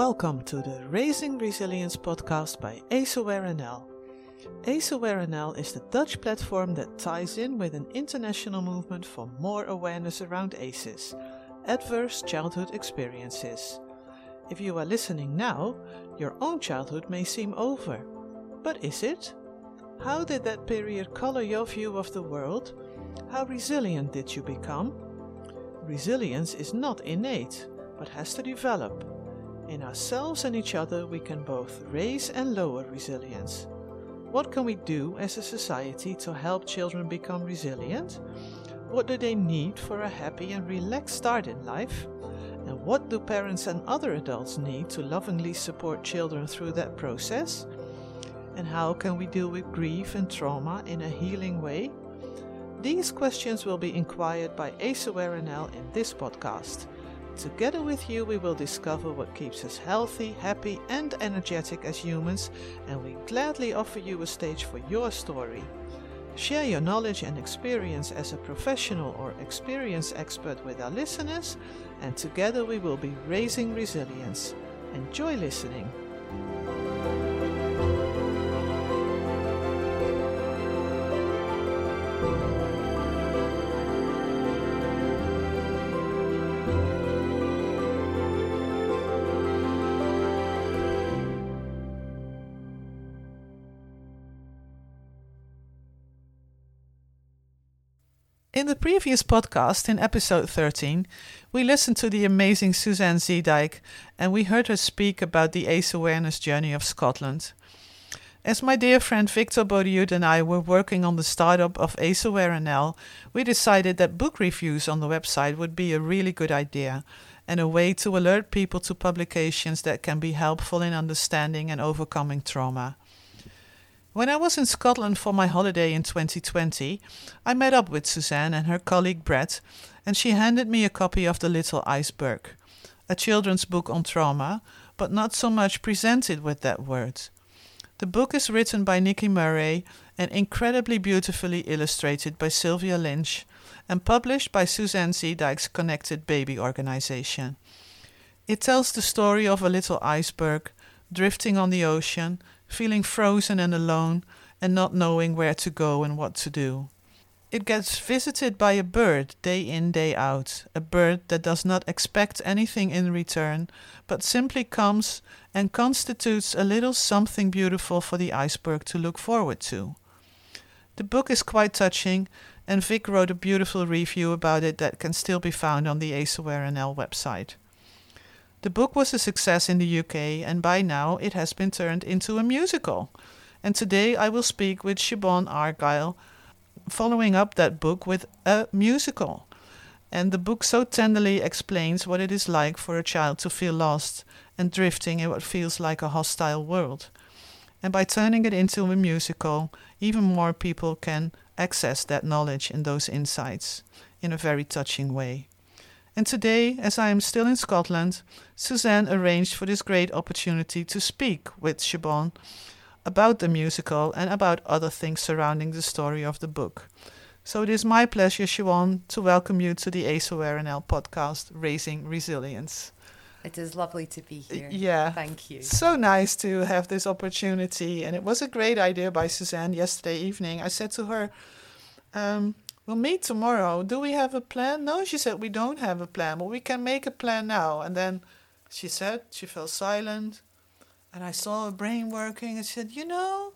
Welcome to the Raising Resilience podcast by ACE Aware NL. ACE Aware NL is the Dutch platform that ties in with an international movement for more awareness around ACEs, adverse childhood experiences. If you are listening now, your own childhood may seem over. But is it? How did that period color your view of the world? How resilient did you become? Resilience is not innate, but has to develop. In ourselves and each other, we can both raise and lower resilience. What can we do as a society to help children become resilient? What do they need for a happy and relaxed start in life? And what do parents and other adults need to lovingly support children through that process? And how can we deal with grief and trauma in a healing way? These questions will be inquired by ACE Aware NL in this podcast. Together with you, we will discover what keeps us healthy, happy, and energetic as humans, and we gladly offer you a stage for your story. Share your knowledge and experience as a professional or experience expert with our listeners, and together we will be raising resilience. Enjoy listening. In the previous podcast, in episode 13, we listened to the amazing Suzanne Zeedyk and we heard her speak about the ACE awareness journey of Scotland. As my dear friend Victor Bodiut and I were working on the startup of ACE Aware NL, we decided that book reviews on the website would be a really good idea and a way to alert people to publications that can be helpful in understanding and overcoming trauma. When I was in Scotland for my holiday in 2020, I met up with Suzanne and her colleague Brett, and she handed me a copy of The Little Iceberg, a children's book on trauma, but not so much presented with that word. The book is written by Nicky Murray and incredibly beautifully illustrated by Sylvia Lynch and published by Suzanne Zeedyk's Connected Baby organization. It tells the story of a little iceberg drifting on the ocean feeling frozen and alone and not knowing where to go and what to do. It gets visited by a bird day in, day out, a bird that does not expect anything in return, but simply comes and constitutes a little something beautiful for the iceberg to look forward to. The book is quite touching, and Vic wrote a beautiful review about it that can still be found on the ACE Aware NL website. The book was a success in the UK, and by now it has been turned into a musical. And today I will speak with Siobhan Argyle, following up that book with a musical. And the book so tenderly explains what it is like for a child to feel lost and drifting in what feels like a hostile world. And by turning it into a musical, even more people can access that knowledge and those insights in a very touching way. And today, as I am still in Scotland, Suzanne arranged for this great opportunity to speak with Siobhan about the musical and about other things surrounding the story of the book. So it is my pleasure, Siobhan, to welcome you to the ACE Aware NL podcast, Raising Resilience. It is lovely to be here. Yeah. Thank you. So nice to have this opportunity. And it was a great idea by Suzanne yesterday evening. I said to her, um, We'll meet tomorrow. Do we have a plan? No, she said, we don't have a plan, but we can make a plan now. And then she said, she fell silent. And I saw her brain working and she said, You know,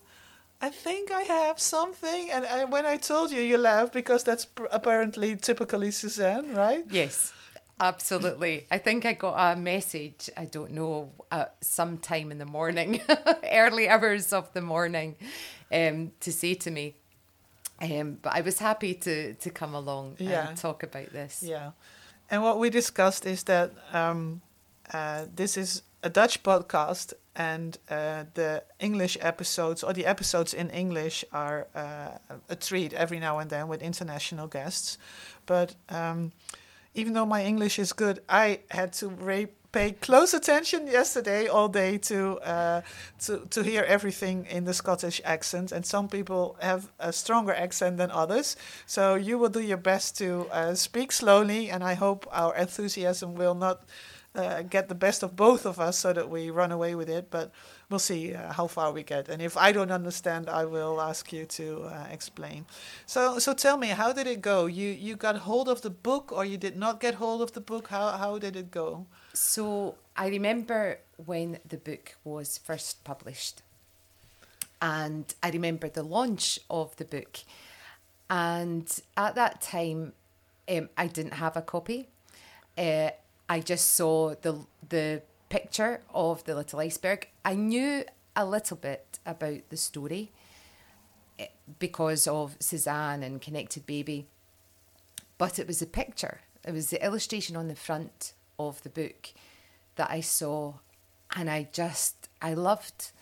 I think I have something. And, and when I told you, you laughed because that's pr- apparently typically Suzanne, right? Yes, absolutely. I think I got a message, I don't know, uh, sometime in the morning, early hours of the morning, um, to say to me, um, but I was happy to to come along Yeah. and talk about this. Yeah. And what we discussed is that um, uh, this is a Dutch podcast, and uh, the English episodes or the episodes in English are uh, a treat every now and then with international guests. But um, even though my English is good, I had to ra- pay close attention yesterday all day to uh, to to hear everything in the Scottish accent. And some people have a stronger accent than others. So you will do your best to uh, speak slowly, and I hope our enthusiasm will not uh, get the best of both of us so that we run away with it. But we'll see uh, how far we get. And if I don't understand, I will ask you to uh, explain. So, so tell me, how did it go? You you got hold of the book, or you did not get hold of the book? How how did it go? So I remember when the book was first published, and I remember the launch of the book, and at that time, um, I didn't have a copy. Uh, I just saw the the picture of the little iceberg. I knew a little bit about the story eh, because of Suzanne and Connected Baby, but it was a picture. It was the illustration on the front of the book that I saw, and I just I loved,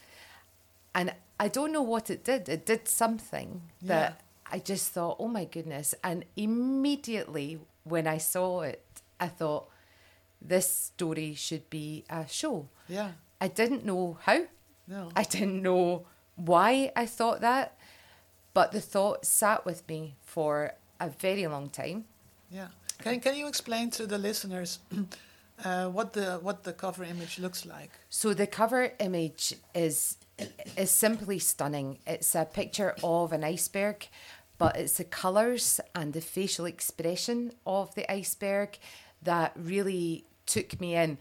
and I don't know what it did. It did something that I just thought, oh my goodness! And immediately when I saw it, I thought this story should be a show. Yeah. I didn't know how. No. I didn't know why I thought that, but the thought sat with me for a very long time. Yeah. Can can you explain to the listeners uh, what the what the cover image looks like? So the cover image is is simply stunning. It's a picture of an iceberg, but it's the colours and the facial expression of the iceberg that really took me in.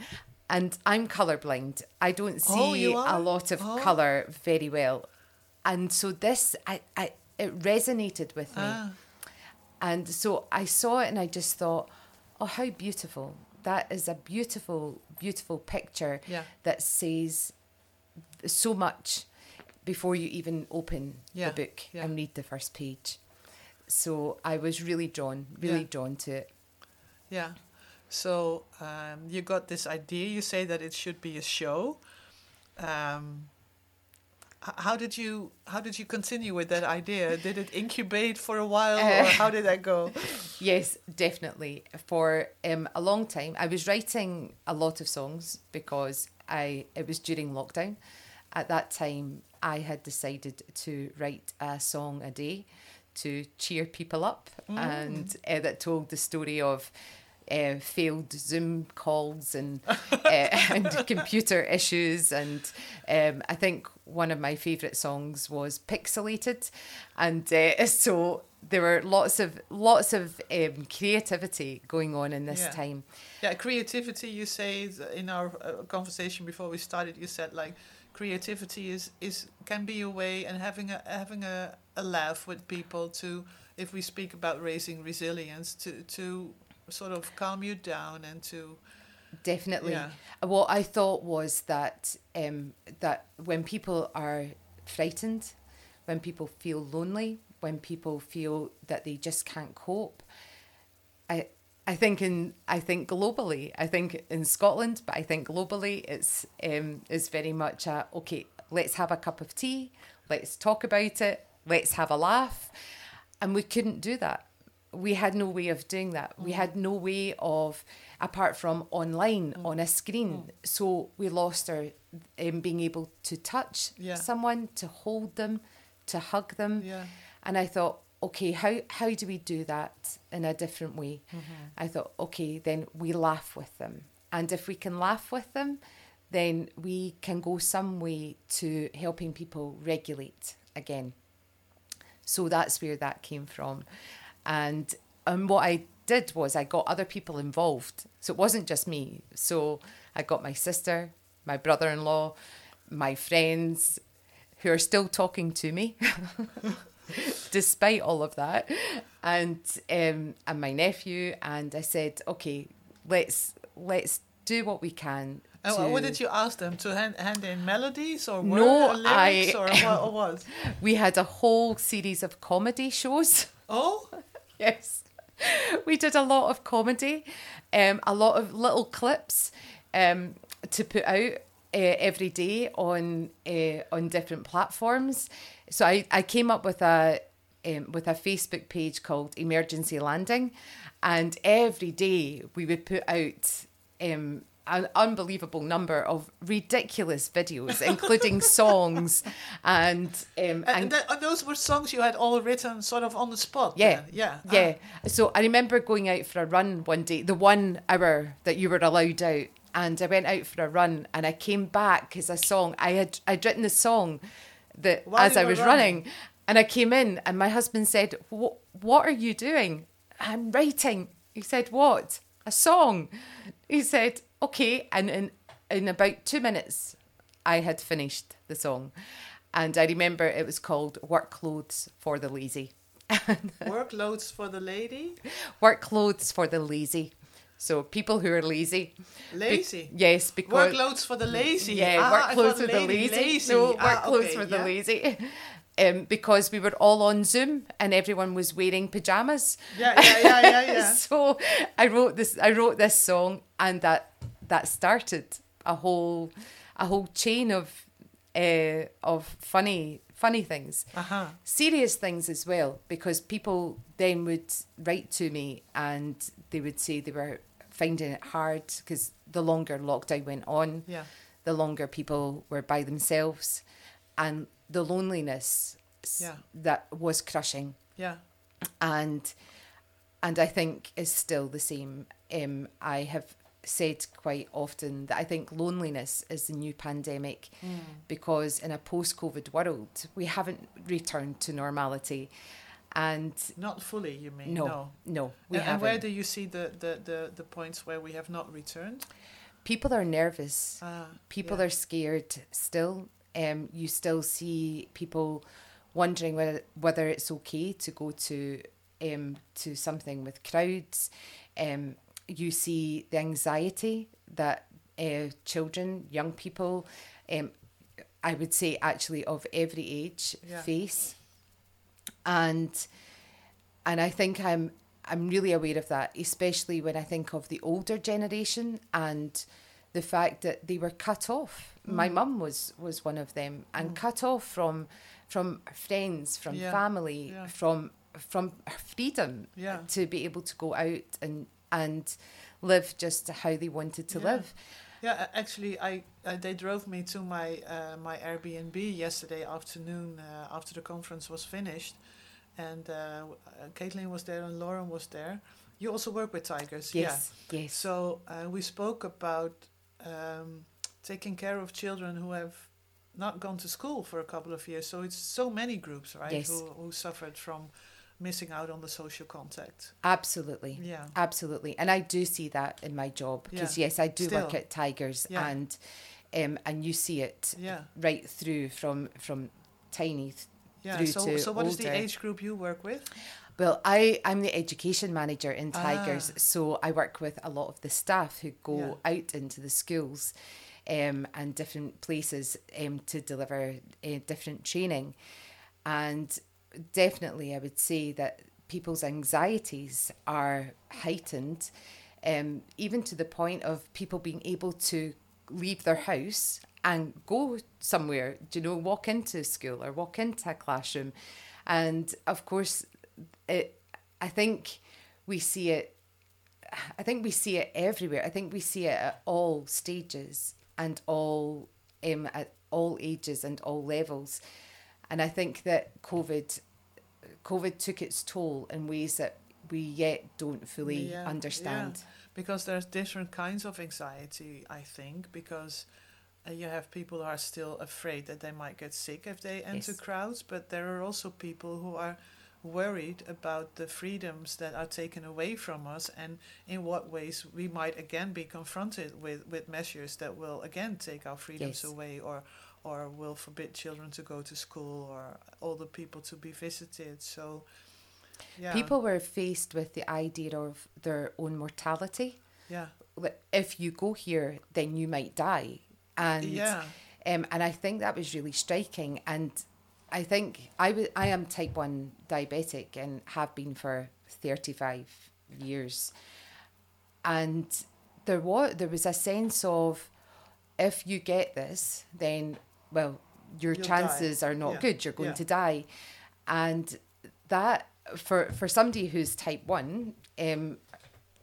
And I'm colorblind. I don't Oh, see you a lot of Oh. color very well. And so this I, I it resonated with me. Ah. And so I saw it and I just thought, oh, how beautiful. That is a beautiful, beautiful picture Yeah. that says so much before you even open Yeah, the book yeah. and read the first page. So I was really drawn, really drawn to it. Yeah. So um, you got this idea. You say that it should be a show. Um, how did you how did you continue with that idea? Did it incubate for a while, or Uh, how did that go? Yes, definitely. For um, a long time, I was writing a lot of songs because I it was during lockdown. At that time, I had decided to write a song a day to cheer people up, and uh, that told the story of. Uh, failed Zoom calls and uh, and computer issues and um, I think one of my favourite songs was Pixelated, and uh, so there were lots of lots of um, creativity going on in this Yeah. time. Yeah, creativity. You say in our uh, conversation before we started. You said like creativity is is can be a way and having a having a, a laugh with people to if we speak about raising resilience to to sort of calm you down and to Definitely. Yeah. What I thought was that um, that when people are frightened, when people feel lonely, when people feel that they just can't cope, I I think in I think globally, I think in Scotland, but I think globally, it's um, is very much a okay. Let's have a cup of tea. Let's talk about it. Let's have a laugh, and we couldn't do that. We had no way of doing that. We had no way of, apart from online mm. on a screen. Mm. So we lost our um, being able to touch Yeah. someone, to hold them, to hug them. yeah And I thought, okay, how, how do we do that in a different way? Mm-hmm. I thought, okay, then we laugh with them. And if we can laugh with them, then we can go some way to helping people regulate again. So that's where that came from. And and what I did was I got other people involved. So it wasn't just me. So I got my sister, my brother in law, my friends who are still talking to me despite all of that. And um and my nephew and I said, Okay, let's let's do what we can. And to- what did you ask them to hand, hand in melodies or word, No, or lyrics I- or what? Or what? We had a whole series of comedy shows. Oh, yes. We did a lot of comedy, um, a lot of little clips um, to put out uh, every day on uh, on different platforms. So I, I came up with a um, with a Facebook page called Emergency Landing, and every day we would put out um, an unbelievable number of ridiculous videos, including songs and um, and, th- and those were songs you had all written sort of on the spot. yeah, then? yeah, yeah. So I remember going out for a run one day, the one hour that you were allowed out and I went out for a run and I came back because a song I had I'd written the song that While as I was running? running. and I came in and my husband said what are you doing I'm writing he said what a song he said okay and in in about 2 minutes I had finished the song and I remember it was called Work Clothes for the Lazy Workloads for the lady. work clothes for the lazy so people who are lazy Be- Lazy. yes because Workloads for the lazy. Yeah, Ah, I work thought clothes for the lady, lazy. No, work Ah, clothes okay, for the yeah. lazy. Um, because we were all on Zoom and everyone was wearing pajamas. Yeah, yeah, yeah, yeah, yeah. so I wrote this. I wrote this song, and that that started a whole a whole chain of uh, of funny funny things, Uh-huh. serious things as well. Because people then would write to me and they would say they were finding it hard because the longer lockdown went on, Yeah. the longer people were by themselves, and the loneliness Yeah. that was crushing Yeah. and and I think is still the same. Um, I have said quite often that I think loneliness is the new pandemic because in a post-COVID world we haven't returned to normality, and Not fully, you mean? no, No. no, we and, and haven't. where do you see the, the, the, the points where we have not returned? People are nervous. Ah, people yeah. are scared still. Um, you still see people wondering whether whether it's okay to go to um to something with crowds. Um, you see the anxiety that uh, children, young people, um, I would say actually of every age Yeah. face, and and I think I'm I'm really aware of that, especially when I think of the older generation and the fact that they were cut off. My Mm. mum was was one of them, and cut off from from friends, from Yeah, family, yeah. from from freedom Yeah. to be able to go out and and live just how they wanted to Yeah. live. Yeah, actually, I uh, they drove me to my uh, my Airbnb yesterday afternoon uh, after the conference was finished, and uh, uh, Caitlin was there and Lauren was there. You also work with TIGERS, Yes, yeah. yes, So uh, we spoke about um, taking care of children who have not gone to school for a couple of years. So it's so many groups, right, Yes. who who suffered from missing out on the social contact. absolutely. Yeah, Absolutely, and I do see that in my job because Yeah. yes, I do work at TIGERS, Yeah. and um, and you see it yeah, right through from from tiny. th- yeah. Through So to so what is the age group you work with? Well, I I'm the education manager in TIGERS, Ah. so I work with a lot of the staff who go Yeah. out into the schools, um, and different places um to deliver uh, different training, and definitely I would say that people's anxieties are heightened, um, even to the point of people being able to leave their house and go somewhere, you know, walk into school or walk into a classroom. And of course, it, I think we see it, I think we see it everywhere. I think we see it at all stages and all, um, at all ages and all levels. And I think that COVID, COVID took its toll in ways that we yet don't fully Yeah, understand. because there's different kinds of anxiety i think because uh, you have people who are still afraid that they might get sick if they enter Yes. crowds but there are also people who are worried about the freedoms that are taken away from us and in what ways we might again be confronted with, with measures that will again take our freedoms Yes. away or or will forbid children to go to school or older people to be visited so yeah People were faced with the idea of their own mortality. yeah If you go here, then you might die. And yeah um, and I think that was really striking. And I think I wa- I am type 1 diabetic and have been for 35 years. And there was, there was a sense of if you get this, then, well, your You'll chances die. are not Yeah. good. You're going Yeah. to die. And that, for, for somebody who's type 1, um,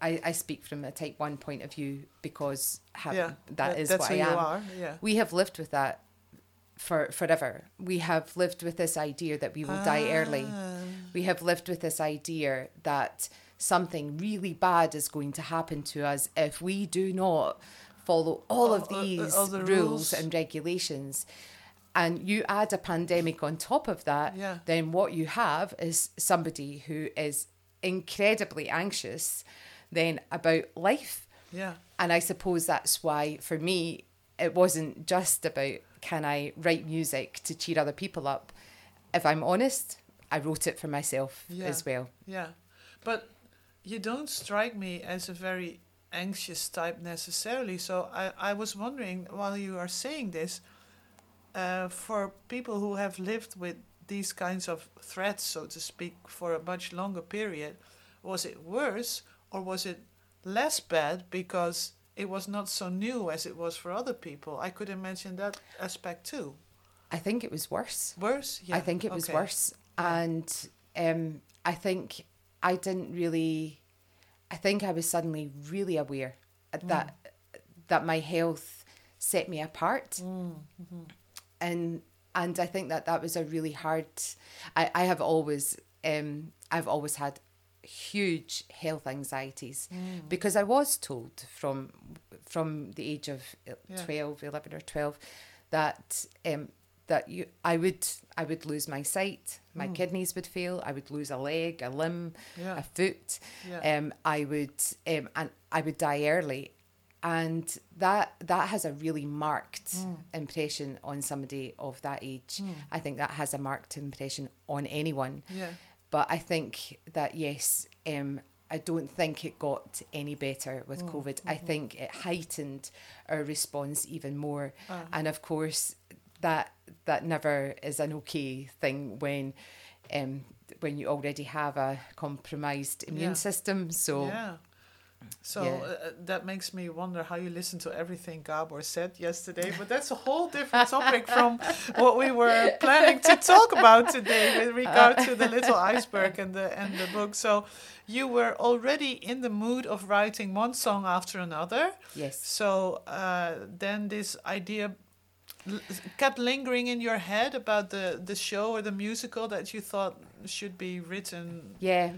I, I speak from a type 1 point of view because ha- yeah that is what I am are yeah we have lived with that for forever. We have lived with this idea that we will die early. Ah, We have lived with this idea that something really bad is going to happen to us if we do not follow all of All- all- these all the rules rules. and regulations and you add a pandemic on top of that Yeah. then what you have is somebody who is incredibly anxious then about life Yeah. and I suppose that's why, for me, it wasn't just about can I write music to cheer other people up. If I'm honest, I wrote it for myself Yeah. as well. Yeah, but you don't strike me as a very anxious type necessarily. So I, I was wondering while you are saying this, uh, for people who have lived with these kinds of threats, so to speak, for a much longer period, was it worse or was it less bad because it was not so new as it was for other people? I could imagine that aspect too. I think it was worse. Worse? Yeah. I think it was okay. worse. And um, I think I didn't really, I think I was suddenly really aware that that my health set me apart. And and I think that that was a really hard. I, I have always um I've always had huge health anxieties because I was told from from the age of uh, Yeah. 12, 11 or 12 that um that you I would I would lose my sight, my kidneys would fail, I would lose a leg, a limb, Yeah. a foot. Yeah. Um I would um and I would die early. And that that has a really marked impression on somebody of that age. I think that has a marked impression on anyone. Yeah. But I think that yes, um, I don't think it got any better with Mm, COVID. I mm-hmm. think it heightened our response even more. Ah. And of course, that that never is an okay thing when um, when you already have a compromised immune Yeah. system. So Yeah. So Yeah. Uh, uh, that makes me wonder how you listen to everything Gabor said yesterday, but that's a whole different topic from what we were planning to talk about today with regard to the little iceberg and the and the book. So you were already in the mood of writing one song after another. yes, So uh, then this idea kept lingering in your head about the the show or the musical that you thought should be written. yeah,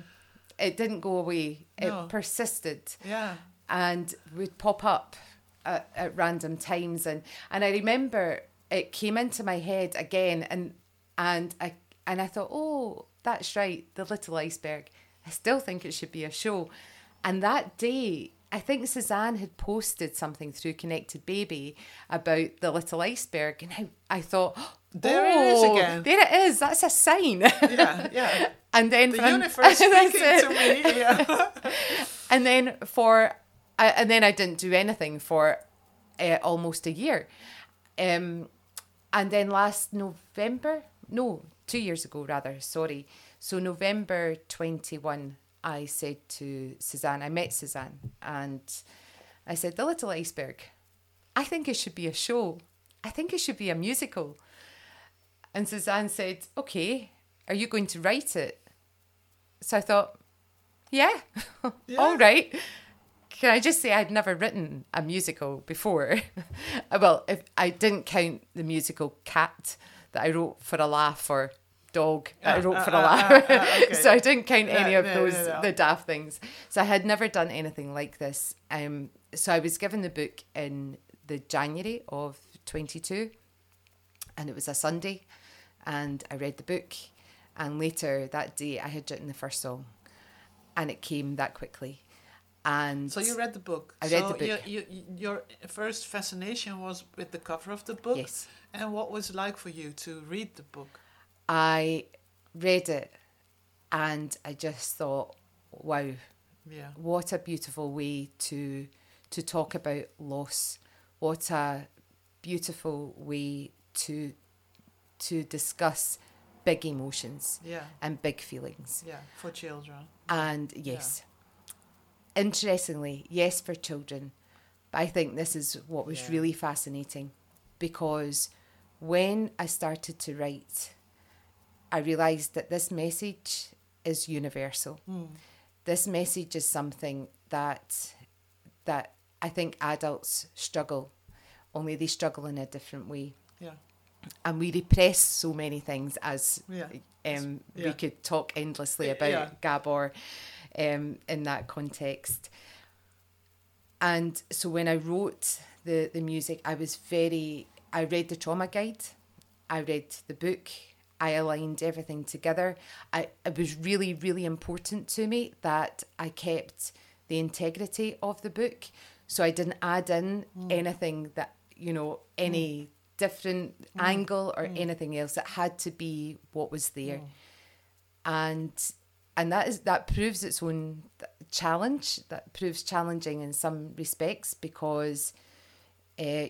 it didn't go away. It No. persisted. Yeah. and would pop up at, at random times and and I remember it came into my head again and and I and I thought oh that's right the little iceberg I still think it should be a show and that day I think Suzanne had posted something through Connected Baby about the little iceberg and I, I thought There it is "Oh, again." there it is that's a sign Yeah, yeah. and then The for universe speaking to me. Yeah. and then for I, and then I didn't do anything for uh, almost a year, um, and then last November, no, two years ago rather. Sorry, so November twenty one, I said to Suzanne, I met Suzanne, and I said, "The Little Iceberg, I think it should be a show. I think it should be a musical." And Suzanne said, "Okay, are you going to write it?" So I thought, yeah, all right. Can I just say I'd never written a musical before? well, if I didn't count the musical Cat that I wrote for a laugh or Dog that I Ah, wrote ah, for a ah, laugh. ah, ah, okay. so I didn't count any of no, those no, the daft things. So I had never done anything like this. Um, so I was given the book in the January of 22 and it was a Sunday and I read the book and later that day I had written the first song and it came that quickly and So you read the book. I read so the book. You, you, your first fascination was with the cover of the book. Yes. And what was it like for you to read the book? I read it and I just thought wow Yeah. what a beautiful way to to talk about loss what a beautiful way to to discuss big emotions Yeah. and big feelings Yeah. For children. And yes, interestingly, yes, for children. But I think this is what was Yeah. really fascinating because when I started to write, I realised that this message is universal. This message is something that that I think adults struggle, only they struggle in a different way. Yeah. And we repress so many things as Yeah. um, Yeah. we could talk endlessly about yeah. Gabor um, in that context. And so when I wrote the, the music, I was very, I read the trauma guide, I read the book, I aligned everything together. I, it was really, really important to me that I kept the integrity of the book. So I didn't add in mm. anything that, you know, any mm. different mm. angle or mm. anything else. It had to be what was there. Mm. And and that is that proves its own challenge. That proves challenging in some respects because uh,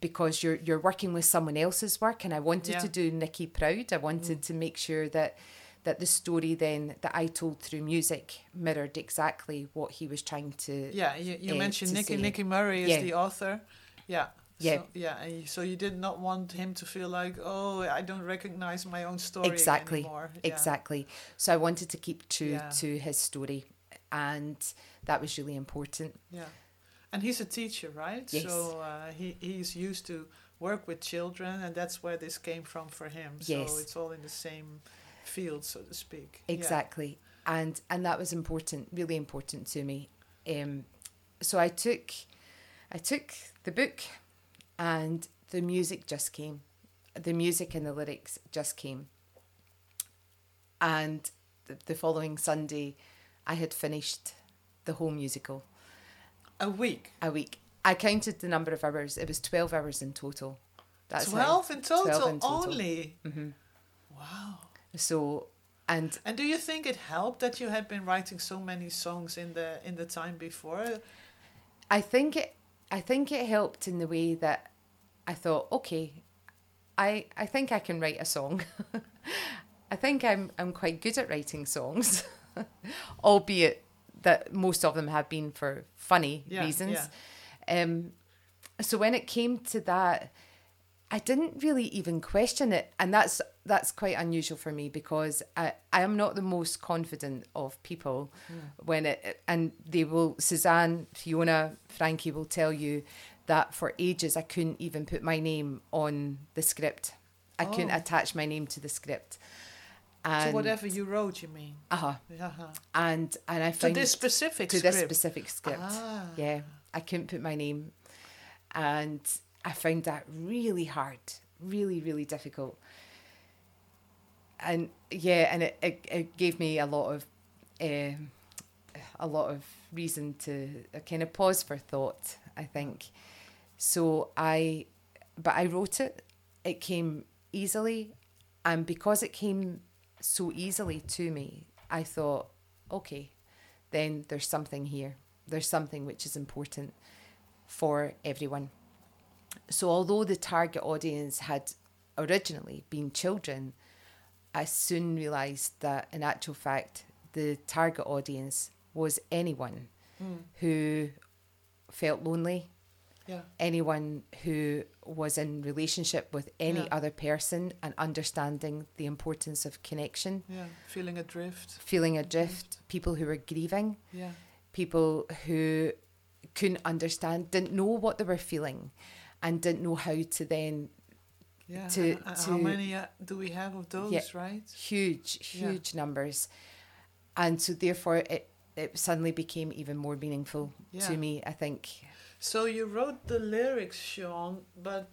because you're you're working with someone else's work, and I wanted yeah. to do Nicky proud. I wanted mm. to make sure that that the story then that I told through music mirrored exactly what he was trying to. Yeah, you, you uh, mentioned Nicky. Say. Nicky Murray is yeah. the author. Yeah. Yeah. So, yeah. So you did not want him to feel like, oh, I don't recognize my own story exactly. anymore. Yeah. Exactly. So I wanted to keep true yeah. to his story, and that was really important. Yeah. And he's a teacher, right? Yes. So uh, he, he's used to work with children, and that's where this came from for him. Yes. So it's all in the same field, so to speak. Exactly. Yeah. And and that was important, really important to me. Um, so I took I took the book and the music just came. The music and the lyrics just came. And the, the following Sunday I had finished the whole musical. A week. A week. I counted the number of hours. It was twelve hours in total. That's 12 in total, 12 in total. only. Mm-hmm. Wow. So and and do you think it helped that you had been writing so many songs in the in the time before? I think it I think it helped in the way that I thought, okay, I I think I can write a song. I think I'm I'm quite good at writing songs, albeit that most of them have been for funny yeah, reasons. Yeah. Um, so when it came to that, I didn't really even question it, and that's that's quite unusual for me because I, I am not the most confident of people mm. when it and they will Suzanne, Fiona, Frankie will tell you that for ages I couldn't even put my name on the script. I oh. couldn't attach my name to the script. And so whatever you wrote, you mean? Uh-huh. uh-huh. And and I found to this specific to script. this specific script. Ah. Yeah, I couldn't put my name, and I found that really hard, really really difficult. And yeah, and it, it, it gave me a lot of uh, a lot of reason to a kind of pause for thought. I think so. I but I wrote it. It came easily, and because it came so easily to me, I thought, okay, then there's something here. There's something which is important for everyone. So, although the target audience had originally been children, I soon realised that in actual fact, the target audience was anyone mm. who felt lonely, yeah. anyone who was in relationship with any yeah. other person and understanding the importance of connection. Yeah, feeling adrift. Feeling adrift. People who were grieving. Yeah. People who couldn't understand, didn't know what they were feeling, and didn't know how to then. Yeah. To, to how many uh, do we have of those? Yeah, right. Huge, huge yeah. numbers, and so therefore it it suddenly became even more meaningful yeah. to me. I think so you wrote the lyrics, Siobhan, but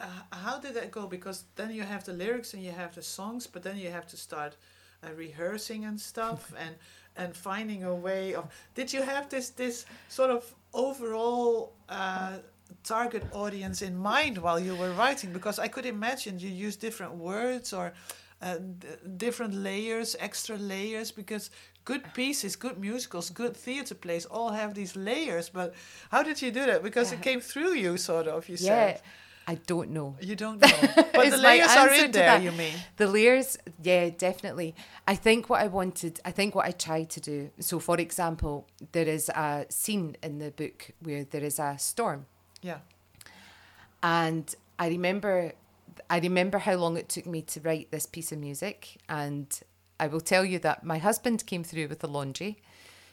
uh, how did that go? Because then you have the lyrics and you have the songs, but then you have to start uh, rehearsing and stuff and and finding a way of. Did you have this this sort of overall? Uh, target audience in mind while you were writing because I could imagine you use different words or uh, d- different layers, extra layers, because good pieces, good musicals, good theater plays all have these layers. But how did you do that? Because it came through you, sort of. You yeah. said. I don't know. You don't know. But the layers are in there, that. you mean? The layers, yeah, definitely. I think what I wanted, I think what I tried to do. So, for example, there is a scene in the book where there is a storm. Yeah. And I remember I remember how long it took me to write this piece of music and I will tell you that my husband came through with the laundry.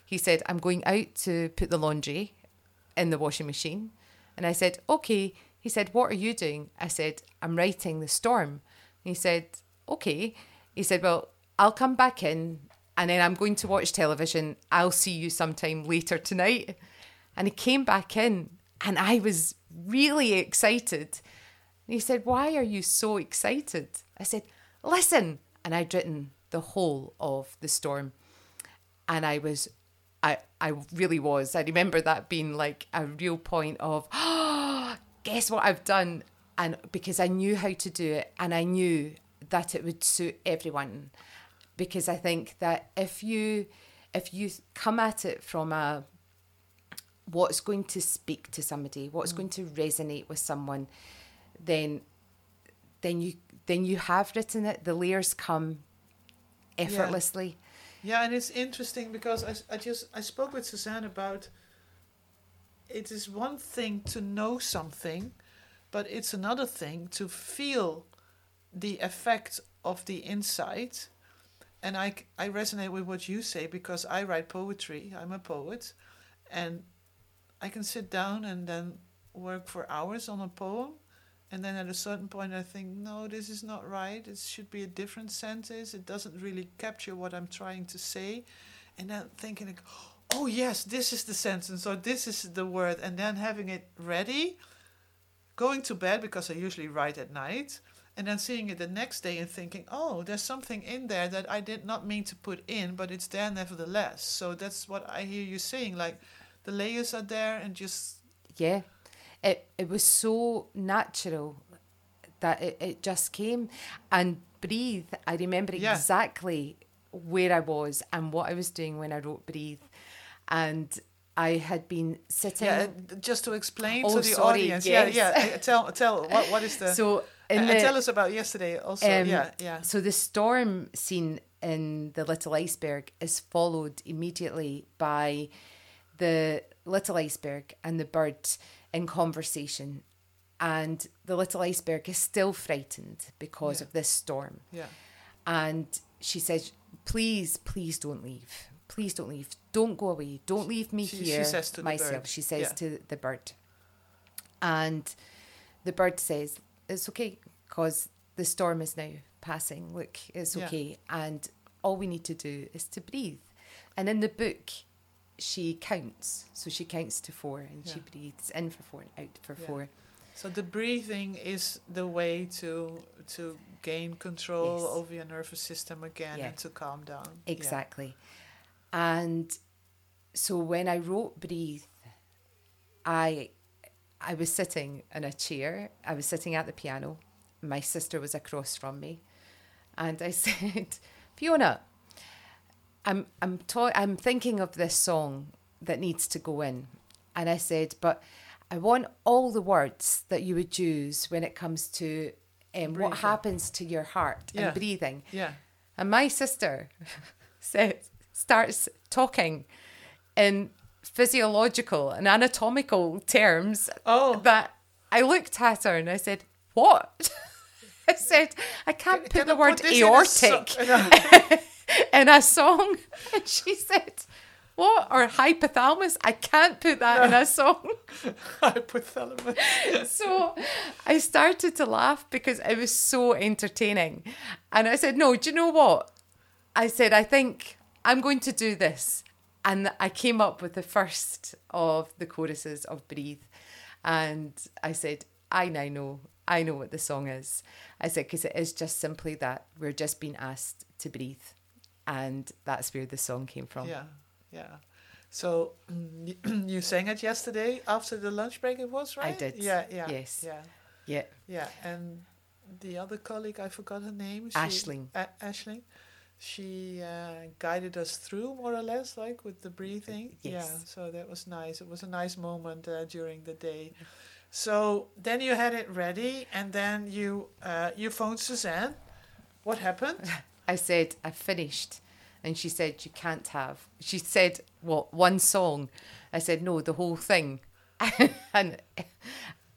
He said, I'm going out to put the laundry in the washing machine. And I said, Okay. He said, What are you doing? I said, I'm writing The Storm. he said, Okay. He said, Well, I'll come back in and then I'm going to watch television. I'll see you sometime later tonight. And he came back in, and I was really excited. He said, Why are you so excited? I said, Listen. And I'd written the whole of the storm. And I was, I, I really was. I remember that being like a real point of, oh, guess what I've done? And because I knew how to do it and I knew that it would suit everyone. Because I think that if you, if you come at it from a, what's going to speak to somebody, what's mm. going to resonate with someone, then then you then you have written it. The layers come effortlessly. Yeah, yeah and it's interesting because I, I just I spoke with Suzanne about it is one thing to know something, but it's another thing to feel the effect of the insight. And I, I resonate with what you say because I write poetry. I'm a poet. And I can sit down and then work for hours on a poem. And then at a certain point, I think, no, this is not right. It should be a different sentence. It doesn't really capture what I'm trying to say. And then thinking, like, oh, yes, this is the sentence or this is the word. And then having it ready, going to bed, because I usually write at night, and then seeing it the next day and thinking, oh, there's something in there that I did not mean to put in, but it's there nevertheless. So that's what I hear you saying. Like, the layers are there and just yeah it it was so natural that it, it just came and breathe i remember yeah. exactly where i was and what i was doing when i wrote breathe and I had been sitting. Yeah, just to explain oh, to the sorry, audience. Yes. Yeah, yeah. Tell, tell what, what is the. So, uh, the, tell us about yesterday also. Um, yeah, yeah. So the storm scene in the Little Iceberg is followed immediately by the little iceberg and the bird in conversation. And the little iceberg is still frightened because yeah. of this storm. Yeah. And she says, Please, please don't leave. Please don't leave. Don't go away. Don't leave me she, here she myself. She says yeah. to the bird. And the bird says, It's okay because the storm is now passing. Look, it's okay. Yeah. And all we need to do is to breathe. And in the book, she counts. So she counts to four and yeah. she breathes in for four and out for yeah. four. So the breathing is the way to to gain control yes. over your nervous system again yeah. and to calm down. Exactly. And so when I wrote breathe, I I was sitting in a chair. I was sitting at the piano. My sister was across from me. And I said, Fiona, I'm I'm ta- I'm thinking of this song that needs to go in, and I said, but I want all the words that you would use when it comes to um, what happens to your heart yeah. and breathing. Yeah. And my sister said starts talking in physiological and anatomical terms. Oh. That I looked at her and I said, "What?" I said, "I can't put Can the I word aortic." in a song. And she said, What? Or hypothalamus? I can't put that in a song. hypothalamus. so I started to laugh because it was so entertaining. And I said, No, do you know what? I said, I think I'm going to do this. And I came up with the first of the choruses of Breathe. And I said, I now know. I know what the song is. I said, because it is just simply that we're just being asked to breathe and that's where the song came from. Yeah, yeah. So you sang it yesterday after the lunch break. It was right. I did. Yeah, yeah. Yes. Yeah. Yeah. Yeah, and the other colleague, I forgot her name. She, Ashling. A- Ashling. She uh, guided us through more or less, like with the breathing. Yes. Yeah. So that was nice. It was a nice moment uh, during the day. So then you had it ready, and then you uh, you phoned Suzanne. What happened? I said, I finished. And she said, You can't have. She said, What, one song? I said, No, the whole thing. and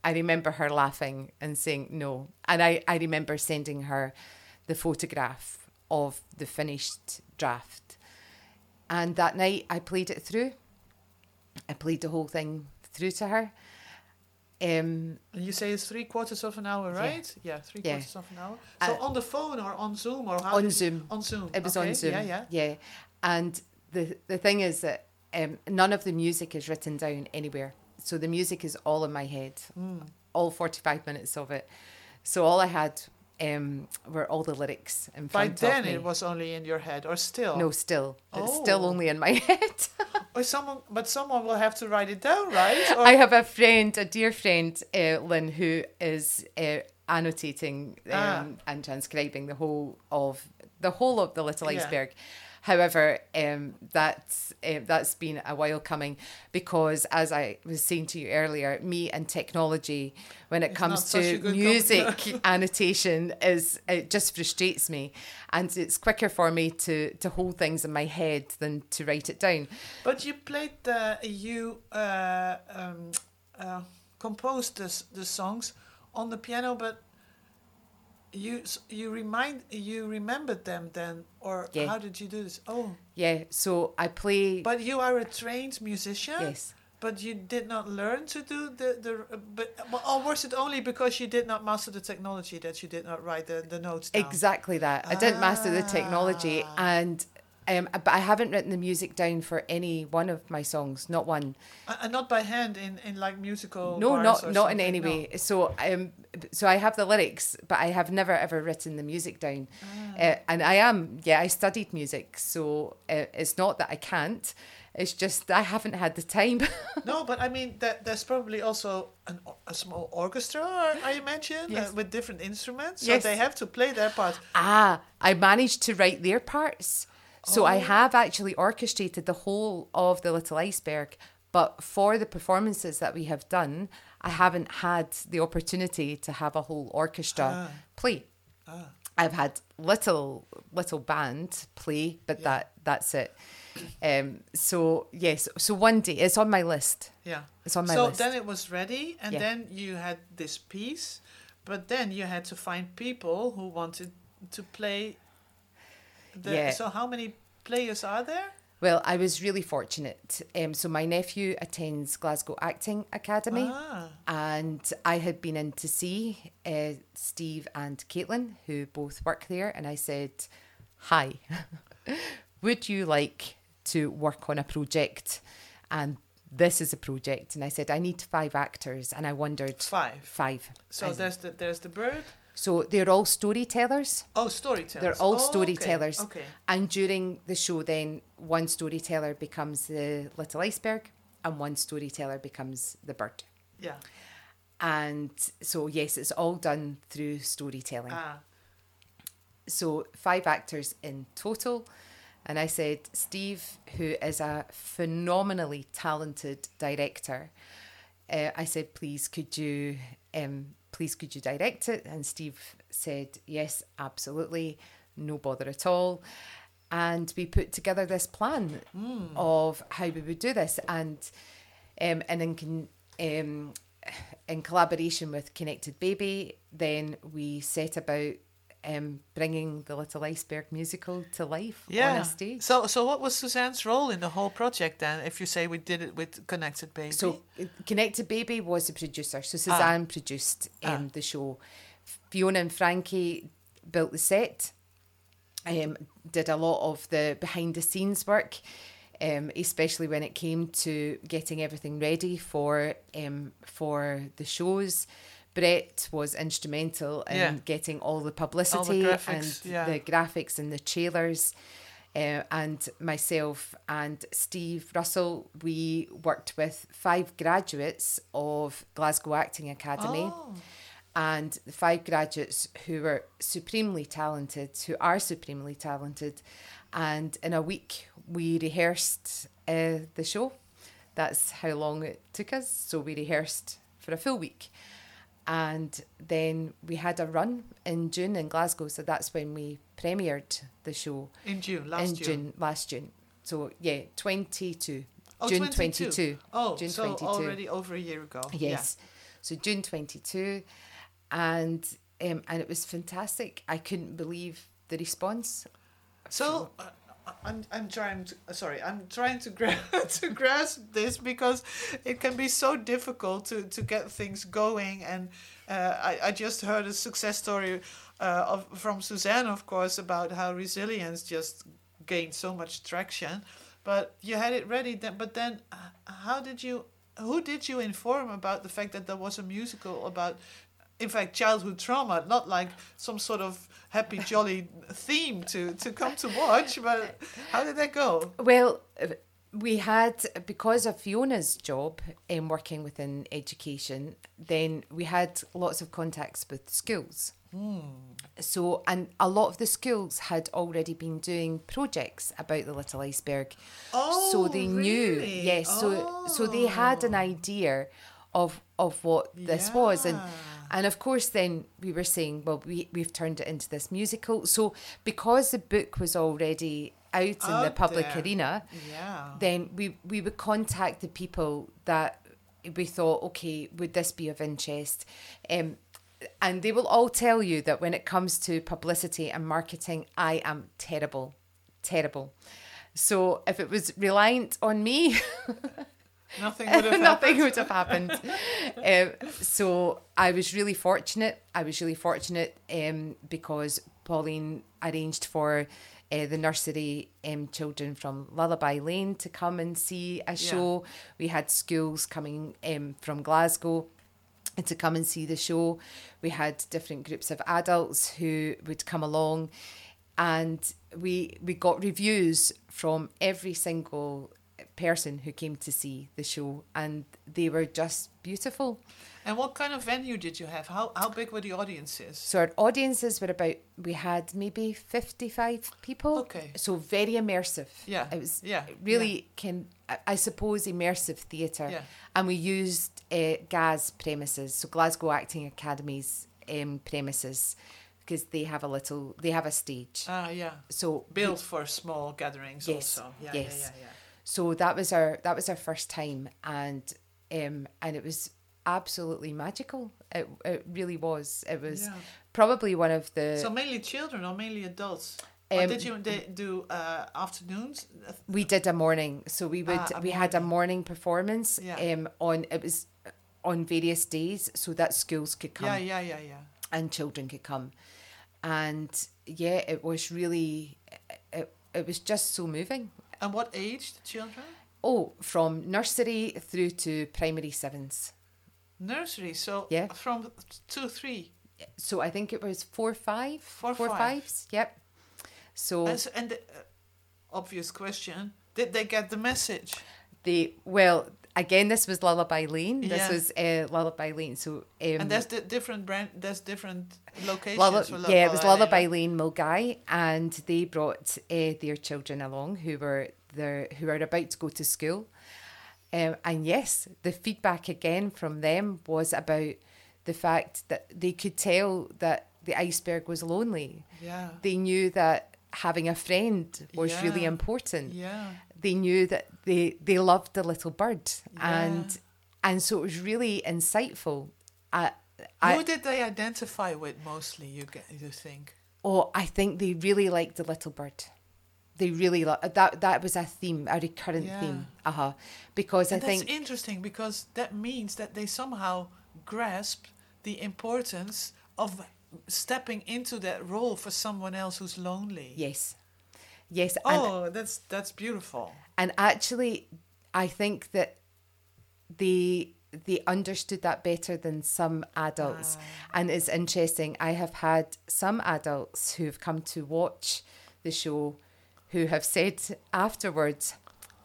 I remember her laughing and saying no. And I, I remember sending her the photograph of the finished draft. And that night I played it through. I played the whole thing through to her. Um, and you say it's three quarters of an hour, right? Yeah, yeah three quarters of an hour. So uh, on the phone or on Zoom or how? On Zoom. On Zoom. It was okay. on Zoom. Yeah, yeah. Yeah, and the the thing is that um, none of the music is written down anywhere. So the music is all in my head, Hmm. all 45 minutes of it. So all I had um, were all the lyrics in By front then it was only in your head, or still? No, still. It's still Oh. only in my head. Or someone, but someone will have to write it down, right? Or, I have a friend, a dear friend, uh, Lynn, who is uh, annotating um, Ah. and transcribing the whole of the whole of the Little Yeah. However, um, that's uh, that's been a while coming because, as I was saying to you earlier, me and technology, when it It's comes not such a to music annotation, is it just frustrates me, and it's quicker for me to to hold things in my head than to write it down. But you played the you uh, um, uh, composed the the songs on the piano, but you you remind you remembered them then, or Yeah. how did you do this? Oh, Yeah, so I play. but you are a trained musician. yes. But you did not learn to do the the. uh, But or was it only because you did not master the technology that you did not write the, the notes down? Exactly that. I didn't master the technology, Ah. and um, but I haven't written the music down for any one of my songs, not one. Uh, and not by hand in, in like musical. No, not not in any no. way. So um, so I have the lyrics, but I have never ever written the music down. Ah. Uh, and I am, yeah, I studied music, so uh, it's not that I can't. It's just I haven't had the time. No, but I mean that there's probably also an, a small orchestra, I imagine, Yes. uh, with different instruments. So Yes. they have to play their part. Ah, I managed to write their parts. So I Oh. have actually orchestrated the whole of the Little Iceberg. But for the performances that we have done, I haven't had the opportunity to have a whole orchestra Ah. play. Ah. I've had little little band play, but Yeah. that that's it. Um, so yes, so one day it's on my list. Yeah. It's on my so list. then it was ready, and Yeah. then you had this piece, but then you had to find people who wanted to play. The, Yeah. So how many players are there? Well, I was really fortunate. Um, so my nephew attends Glasgow Acting Academy. Ah. and I had been in to see uh, Steve and Caitlin, who both work there, and I said, "Hi, would you like to work on a project?" And this is a project, and I said, "I need five actors," and I wondered Five. five. So there's the there's the bird. So they're all storytellers. Oh, storytellers. They're all Oh, okay, storytellers. Okay. And during the show, then one storyteller becomes the little iceberg, and one storyteller becomes the bird. Yeah. And so, yes, it's all done through storytelling. Ah. So, five actors in total. And I said, Steve, who is a phenomenally talented director, uh, I said, please, could you, um, please, could you direct it? And Steve said, yes, absolutely, no bother at all. And we put together this plan of how we would do this, and um, and in con- um, in collaboration with Connected Baby, then we set about um, bringing the Little Iceberg musical to life on Yeah. a stage. So so what was Suzanne's role in the whole project then? If you say we did it with Connected Baby. So uh, Connected Baby was the producer. So Suzanne produced um, the show. Fiona and Frankie built the set, um, did a lot of the behind the scenes work, um, especially when it came to getting everything ready for um, for the shows. Brett was instrumental in Yeah. getting all the publicity graphics, and yeah. the graphics and the trailers. Uh, and myself and Steve Russell, we worked with five graduates of Glasgow Acting Academy. Oh. And the five graduates who were supremely talented, who are supremely talented. And in a week, we rehearsed uh, the show. That's how long it took us. So we rehearsed for a full week. And then we had a run in June in Glasgow. So that's when we premiered the show in June last in June. June, last June. So yeah, 22. Oh, June 22. 22. Oh, June so 22. already over a year ago. Yes. So June 22. And um, and it was fantastic. I couldn't believe the response. So uh, I'm I'm trying to uh, sorry I'm trying to gra- to grasp this because it can be so difficult to to get things going and uh, I I just heard a success story uh, of from Suzanne of course about how resilience just gained so much traction. but you had it ready. Then, but then, uh, how did you? Who did you inform about the fact that there was a musical about? In fact, childhood trauma, not like some sort of happy, jolly theme to, to come to watch. But how did that go? Well, we had because of Fiona's job in working within education, then we had lots of contacts with schools. Hmm. So, and a lot of the schools had already been doing projects about the little iceberg. Oh, so they knew, really? yes. So, so they had an oh. idea of of what this was, and Yeah. And of course, then we were saying, well, we we've turned it into this musical. So because the book was already out in the public there. arena, Yeah. then we we would contact the people that we thought, okay, would this be of interest? Um, and they will all tell you that when it comes to publicity and marketing, I am terrible, terrible. So if it was reliant on me, Nothing would have nothing happened. would have happened. um, so I was really fortunate. I was really fortunate um, because Pauline arranged for uh, the nursery um, children from Lullaby Lane to come and see a show. We had schools coming um, from Glasgow to come and see the show. We had different groups of adults who would come along, and we we got reviews from every single person who came to see the show, and they were just beautiful. And what kind of venue did you have? How how big were the audiences? So our audiences were about we had maybe fifty five people. Okay. So very immersive. Yeah, It was yeah, really can I- suppose immersive theatre. Yeah. And we used uh, GAS premises, so Glasgow Acting Academy's um, premises, because they have a little they have a stage. Ah, yeah. so we- Built for small gatherings Yes, also. Yeah, yes. yeah, yeah, yeah. So that was our that was our first time and um and it was absolutely magical it, it really was it was Yeah. probably one of the So mainly children or mainly adults? Um, did you do uh, afternoons? we did a morning so we would a we had a morning performance Yeah. um on it was on various days so that schools could come Yeah, yeah, yeah, yeah. and children could come and yeah it was really it, it was just so moving And what age the children? oh from nursery through to primary sevens Nursery. So Yeah. from two, three. so I think it was four five Four, four five. fives yep so And, so, and the uh, obvious question: Did they get the message? they well again this was lullaby lane this Yeah. was uh, lullaby lane so um And there's the different brand. There's different locations. Yeah, it was Lullaby Lane. Milngavie, and they brought uh, their children along who were there who were about to go to school. Um, and yes, the feedback again from them was about the fact that they could tell that the iceberg was lonely. Yeah. They knew that having a friend was really important. Yeah. They knew that they they loved the little bird, Yeah. and and so it was really insightful. I, Who did they identify with mostly? You get you think? Oh, I think they really liked the little bird. They really lo- that that was a theme, a recurrent Yeah. theme. Uh huh. Because And I that's think interesting because that means that they somehow grasp the importance of stepping into that role for someone else who's lonely. yes, yes, and Oh, that's that's beautiful. and actually, I think that they they understood that better than some adults, ah. and it's interesting. I have had some adults who have come to watch the show, who have said afterwards,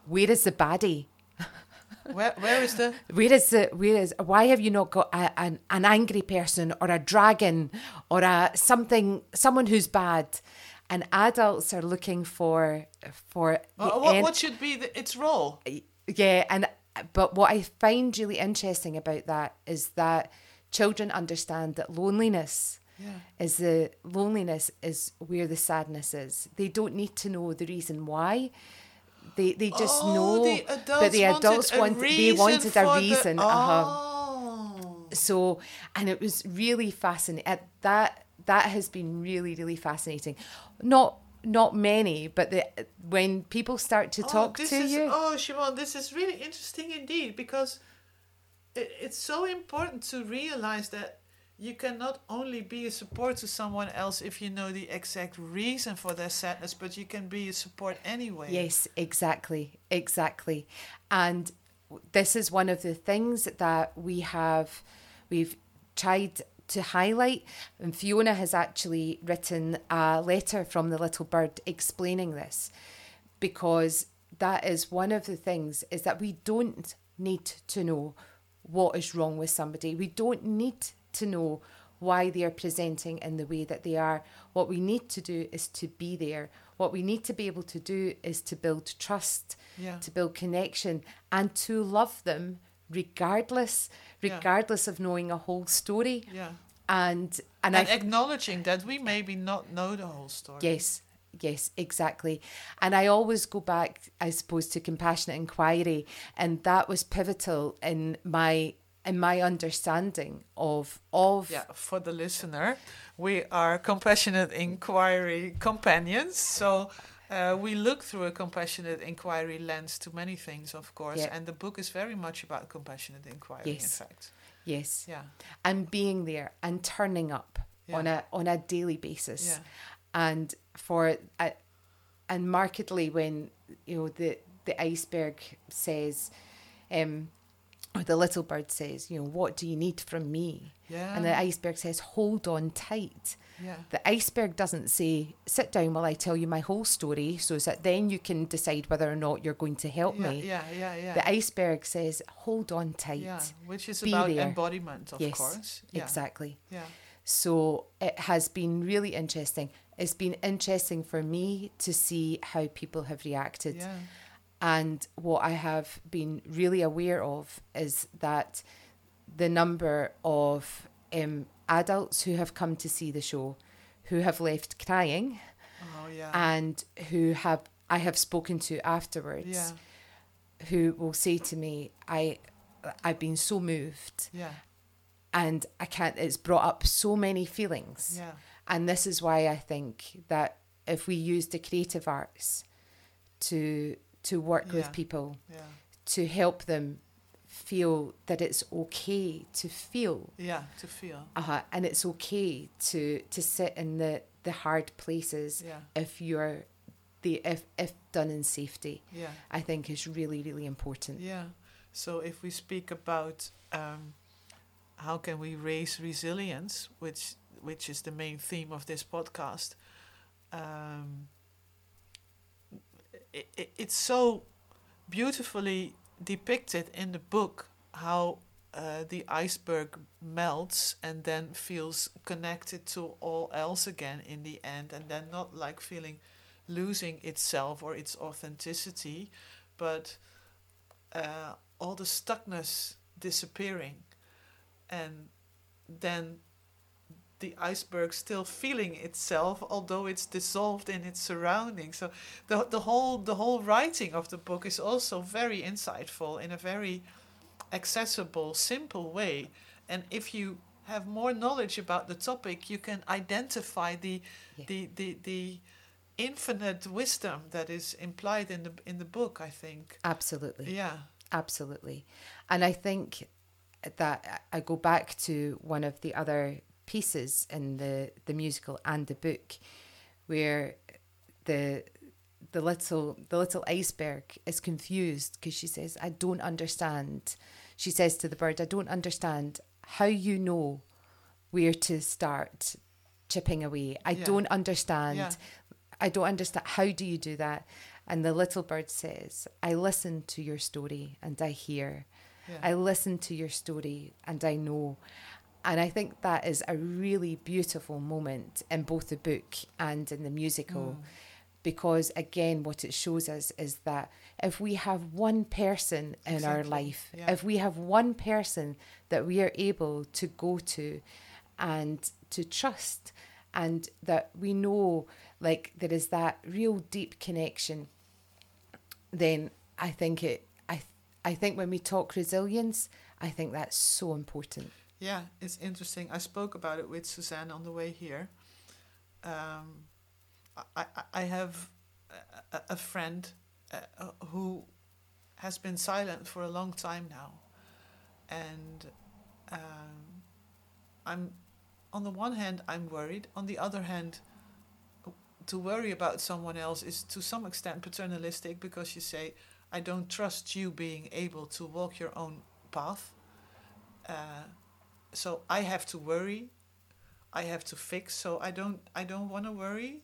"Where is the baddie?" Where where is the Where is the where is why have you not got a, an an angry person or a dragon or a something someone who's bad? And adults are looking for for the what, what, en- what should be the, its role? yeah, and but what I find really interesting about that is that children understand that loneliness Yeah. is the loneliness is where the sadness is. They don't need to know the reason why. They they just oh, know the adults but the wanted adults a want they wanted a the- reason. uh-huh. Oh. So, and it was really fascinating. Uh, That that has been really really fascinating. Not not many, but the when people start to Oh, talk this to is, you, Oh, Siobhan, this is really interesting indeed because it, it's so important to realize that you cannot only be a support to someone else if you know the exact reason for their sadness, but you can be a support anyway. Yes, exactly, exactly. And this is one of the things that we have, we've tried to highlight. And Fiona has actually written a letter from the little bird explaining this because that is one of the things is that we don't need to know what is wrong with somebody. We don't need to know why they are presenting in the way that they are. What we need to do is to be there. What we need to be able to do is to build trust, Yeah. to build connection, and to love them regardless, Yeah. regardless of knowing a whole story. Yeah. And and, And I acknowledging that we maybe not know the whole story. Yes, yes, exactly. And I always go back, I suppose, to compassionate inquiry, and that was pivotal in my in my understanding of of Yeah, for the listener, we are compassionate inquiry companions. So uh, we look through a compassionate inquiry lens to many things, of course. Yeah. And the book is very much about compassionate inquiry, in fact. yes, Yeah. and being there and turning up Yeah. on a on a daily basis, Yeah. and for uh, and markedly when you know the the iceberg says, um, or the little bird says, you know, what do you need from me? Yeah. And the iceberg says, hold on tight. yeah. The iceberg doesn't say, sit down while I tell you my whole story so that then you can decide whether or not you're going to help yeah, me. yeah, yeah, yeah. The iceberg says, hold on tight. yeah, which is Be about there. embodiment, of yes, course. Yeah. exactly. Yeah. So it has been really interesting. It's been interesting for me to see how people have reacted. Yeah. And what I have been really aware of is that the number of um, adults who have come to see the show who have left crying Oh, yeah. and who have I have spoken to afterwards yeah. who will say to me I I've been so moved Yeah. and I can't it's brought up so many feelings Yeah. and this is why I think that if we use the creative arts to to work Yeah. with people Yeah. to help them feel that it's okay to feel Yeah. To feel. Uh-huh. and it's okay to to sit in the the hard places Yeah. if you're the if if done in safety Yeah. i think is really really important Yeah. So if we speak about um, how can we raise resilience, which which is the main theme of this podcast, um, it, it, it's so beautifully depicted in the book how uh, the iceberg melts and then feels connected to all else again in the end, and then not like feeling losing itself or its authenticity, but uh, all the stuckness disappearing, and then the iceberg still feeling itself, although it's dissolved in its surroundings. So the the whole the whole writing of the book is also very insightful in a very accessible, simple way. And if you have more knowledge about the topic, you can identify the Yeah. the, the the infinite wisdom that is implied in the in the book. I think. absolutely Yeah. absolutely and i think that i go back to one of the other pieces in the the musical and the book where the the little the little iceberg is confused because she says i don't understand she says to the bird i don't understand how you know where to start chipping away i Yeah. don't understand Yeah. i don't understand how do you do that and the little bird says i listen to your story and i hear Yeah. I listen to your story and I know. And I think that is a really beautiful moment in both the book and in the musical. Mm. Because again, what it shows us is that if we have one person in our life, yeah. if we have one person that we are able to go to and to trust, and that we know like there is that real deep connection, then I think it I I think when we talk resilience, I think that's so important. Yeah, it's interesting. I spoke about it with Suzanne on the way here. Um, I, I, I have a, a- friend uh, who has been silent for a long time now, and um, I'm on the one hand, I'm worried. On the other hand, to worry about someone else is to some extent paternalistic because you say, I don't trust you being able to walk your own path. Uh, so I have to worry. I have to fix. So I don't. I don't want to worry.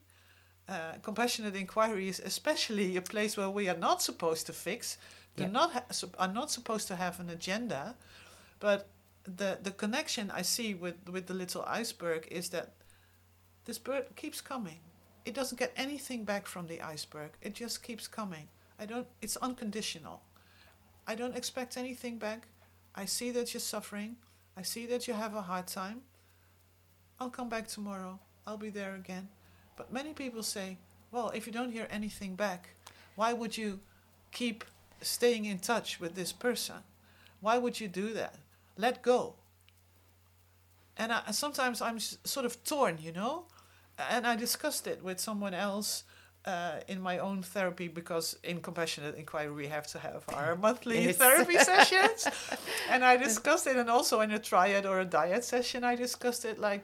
Uh, compassionate inquiry is especially a place where we are not supposed to fix. They're Yeah. not ha- are not supposed to have an agenda, but the the connection I see with with the little iceberg is that this bird keeps coming. It doesn't get anything back from the iceberg. It just keeps coming. I don't. It's unconditional. I don't expect anything back. I see that you're suffering. I see that you have a hard time. I'll come back tomorrow. I'll be there again. But many people say, well, if you don't hear anything back, why would you keep staying in touch with this person? Why would you do that? Let go. And I, sometimes I'm sort of torn, you know? And I discussed it with someone else uh, in my own therapy because in compassionate inquiry we have to have our monthly Yes. therapy sessions. and I discussed it, and also in a triad or a dyad session, I discussed it like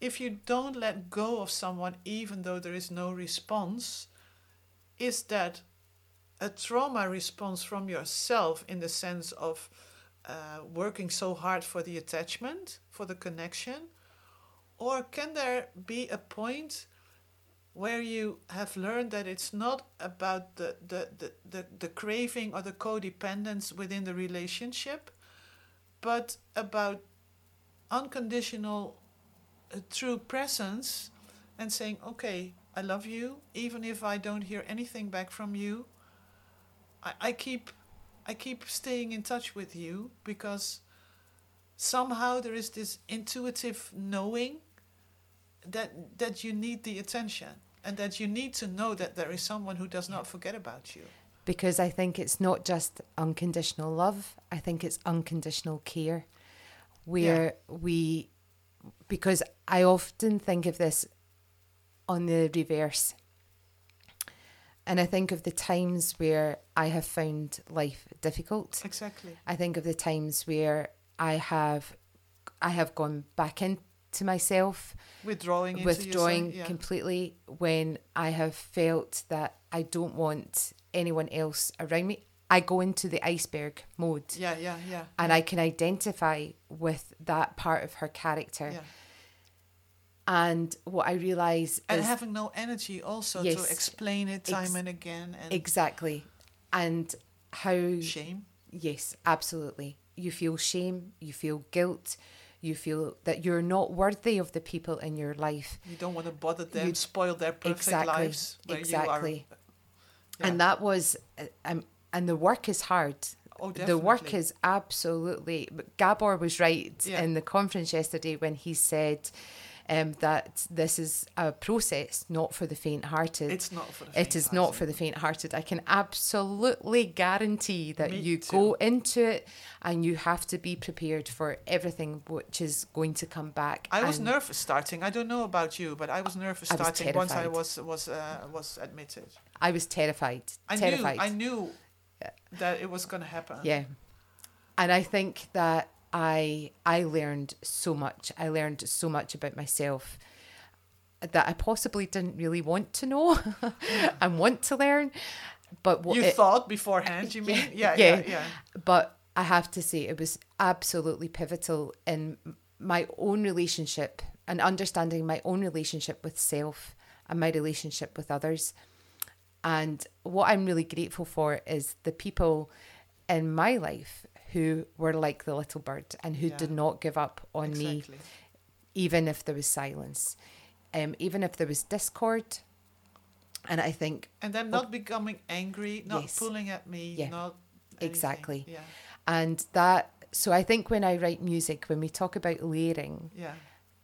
if you don't let go of someone, even though there is no response, is that a trauma response from yourself in the sense of uh, working so hard for the attachment, for the connection? Or can there be a point where you have learned that it's not about the, the, the, the, the craving or the codependence within the relationship, but about unconditional uh, true presence and saying, okay, I love you, even if I don't hear anything back from you. I, I keep I keep staying in touch with you because somehow there is this intuitive knowing that that you need the attention and that you need to know that there is someone who does not forget about you. because I think it's not just unconditional love, I think it's unconditional care. Where we, because I often think of this on the reverse. And I think of the times where I have found life difficult. Exactly. I think of the times where I have I have gone back into myself Withdrawing into withdrawing yourself, yeah. completely when I have felt that I don't want anyone else around me. I go into the iceberg mode yeah, yeah, yeah. and I can identify with that part of her character. yeah. And what I realize And is having no energy also Yes. to explain it time Ex- and again and exactly and how shame. Yes, absolutely. You feel shame, you feel guilt, you feel that you're not worthy of the people in your life. You don't want to bother them, You'd, spoil their perfect Exactly, lives. Exactly. Are, Yeah. And that was, uh, um, and the work is hard. oh, The work is absolutely. Gabor was right Yeah. in the conference yesterday when he said um, that this is a process not for the faint-hearted. It's not for the faint-hearted. It is not for the faint-hearted. I can absolutely guarantee that Me you too. go into it and you have to be prepared for everything which is going to come back. I was nervous starting. I don't know about you, but I was nervous I was starting once I was was uh, was admitted. I was terrified. I terrified. knew I knew that it was going to happen. Yeah. And I think that I I learned so much. I learned so much about myself that I possibly didn't really want to know and want to learn. But what You it- thought beforehand, you mean? Yeah, yeah, Yeah. yeah. but I have to say it was absolutely pivotal in my own relationship and understanding my own relationship with self and my relationship with others. And what I'm really grateful for is the people in my life who were like the little bird and who Yeah. did not give up on me, even if there was silence, um, even if there was discord. And I think And then not becoming angry, not Yes. pulling at me, Yeah. not anything. Exactly. Yeah, and that so I think when I write music, when we talk about layering, yeah,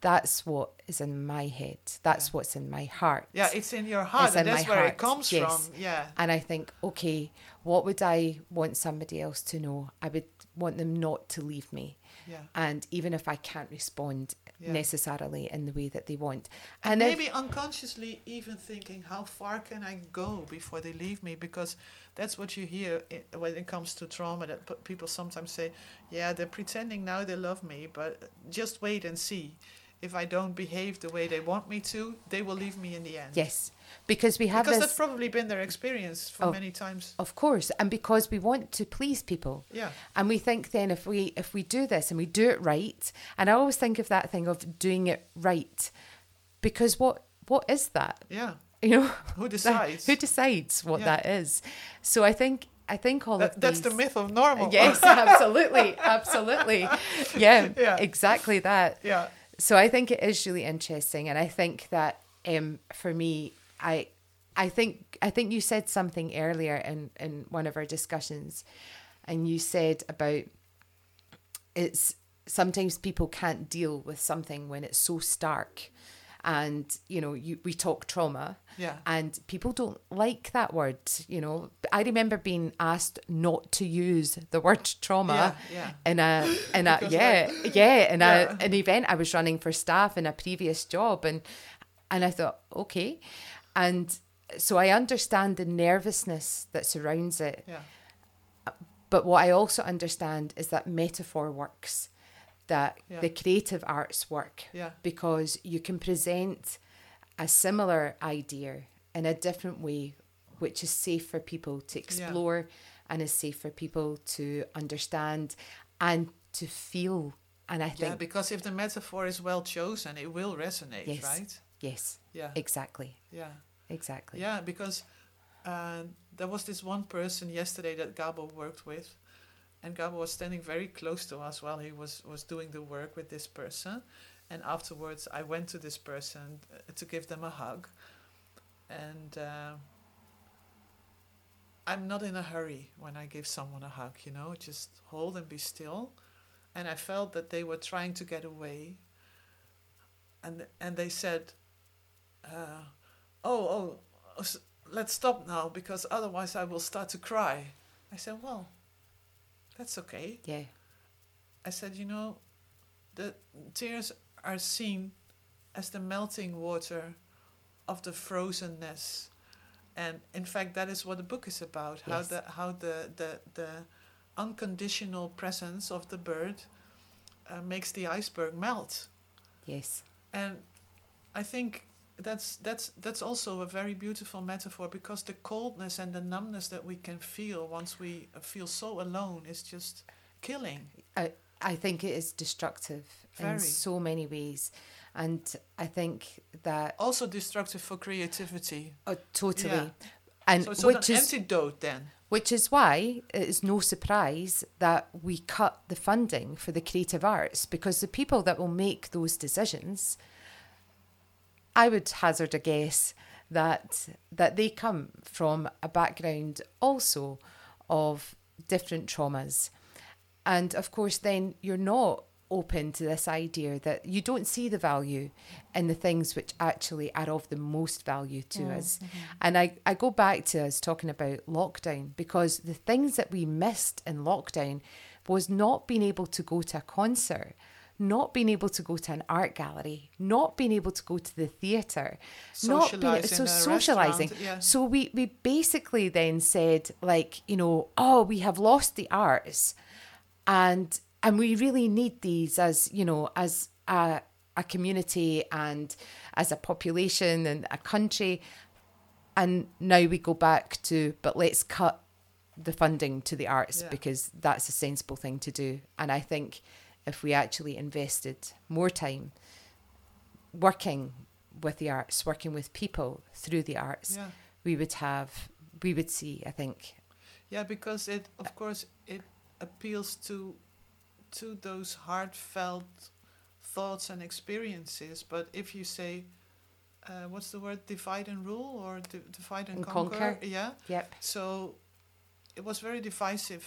that's what is in my head. That's Yeah. what's in my heart. yeah. It's in your heart, It's and that's where heart, it comes yes. from. Yeah, And I think, okay, what would I want somebody else to know? I would want them not to leave me. yeah. And even if I can't respond Yeah. necessarily in the way that they want. And And, if- maybe unconsciously even thinking, how far can I go before they leave me? Because that's what you hear when it comes to trauma. That people sometimes say, "Yeah, they're pretending now they love me, but just wait and see." If I don't behave the way they want me to, they will leave me in the end. Yes, because we have because this. that's probably been their experience for Oh. many times. Of course, and because we want to please people. Yeah. And we think then if we if we do this and we do it right, and I always think of that thing of doing it right, because what what is that? Yeah. You know, Who decides? who decides what Yeah. that is? So I think I think all That, of that's the myth of normal. Yes, absolutely, absolutely. Yeah, Yeah. exactly that. Yeah. So I think it is really interesting, and I think that um, for me, I, I think I think you said something earlier in in one of our discussions, and you said about it's sometimes people can't deal with something when it's so stark, and you know you we talk trauma, Yeah. and people don't like that word. You know, I remember being asked not to use the word trauma Yeah, in a in a yeah yeah in Yeah. a an event I was running for staff in a previous job and and I thought okay and so I understand the nervousness that surrounds it Yeah. but what I also understand is that metaphor works that Yeah. the creative arts work Yeah. because you can present a similar idea in a different way which is safe for people to explore and is safe for people to understand and to feel and I Yeah, think because if the metaphor is well chosen, it will resonate, yes right? yes Yeah. exactly Yeah. exactly Yeah, because uh, there was this one person yesterday that Gabor worked with, and Gabor was standing very close to us while he was, was doing the work with this person. And afterwards, I went to this person uh, to give them a hug. And uh, I'm not in a hurry when I give someone a hug, you know, just hold and be still. And I felt that they were trying to get away. And, and they said, uh, oh, oh, oh, let's stop now because otherwise I will start to cry. I said, well, that's okay. yeah I said, you know, the tears are seen as the melting water of the frozenness. And in fact, that is what the book is about. How Yes. the how the the, the unconditional presence of the bird uh, makes the iceberg melt. yes And I think that's that's that's also a very beautiful metaphor because the coldness and the numbness that we can feel once we feel so alone is just killing. I, I think it is destructive Very. in so many ways. And I think that Also destructive for creativity. oh, totally. Yeah. And so which an is antidote then. which is why it is no surprise that we cut the funding for the creative arts because the people that will make those decisions I would hazard a guess that that they come from a background also of different traumas. And of course then you're not open to this idea that you don't see the value in the things which actually are of the most value to us. Mm-hmm. And I, I go back to us talking about lockdown because the things that we missed in lockdown was not being able to go to a concert, not being able to go to an art gallery, not being able to go to the theatre, not being so socializing. yeah. So we we basically then said like you know oh we have lost the arts, and and we really need these as you know as a a community and as a population and a country, and now we go back to but let's cut the funding to the arts Yeah. because that's a sensible thing to do, and I think if we actually invested more time working with the arts, working with people through the arts, Yeah. we would have, we would see, I think, Yeah, because it of course it appeals to to those heartfelt thoughts and experiences. But if you say uh, what's the word divide and rule or di- divide and, And conquer, conquer. yeah. yep, So it was very divisive.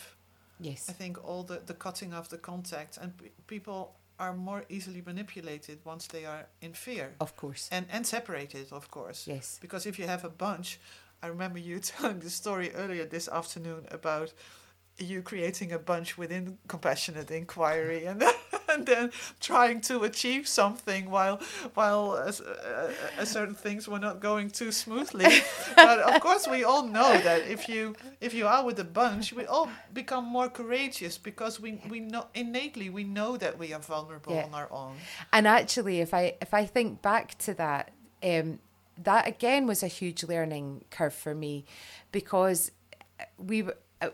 Yes, I think all the, the cutting of the contact and p- people are more easily manipulated once they are in fear. Of course, and and separated, of course. yes, Because if you have a bunch, I remember you telling the story earlier this afternoon about you creating a bunch within compassionate inquiry and and then trying to achieve something while while uh, uh, uh, certain things were not going too smoothly. but of course, we all know that if you if you are with a bunch, we all become more courageous because we we know innately we know that we are vulnerable Yeah. on our own. And actually, if I if I think back to that, um, that again was a huge learning curve for me, because we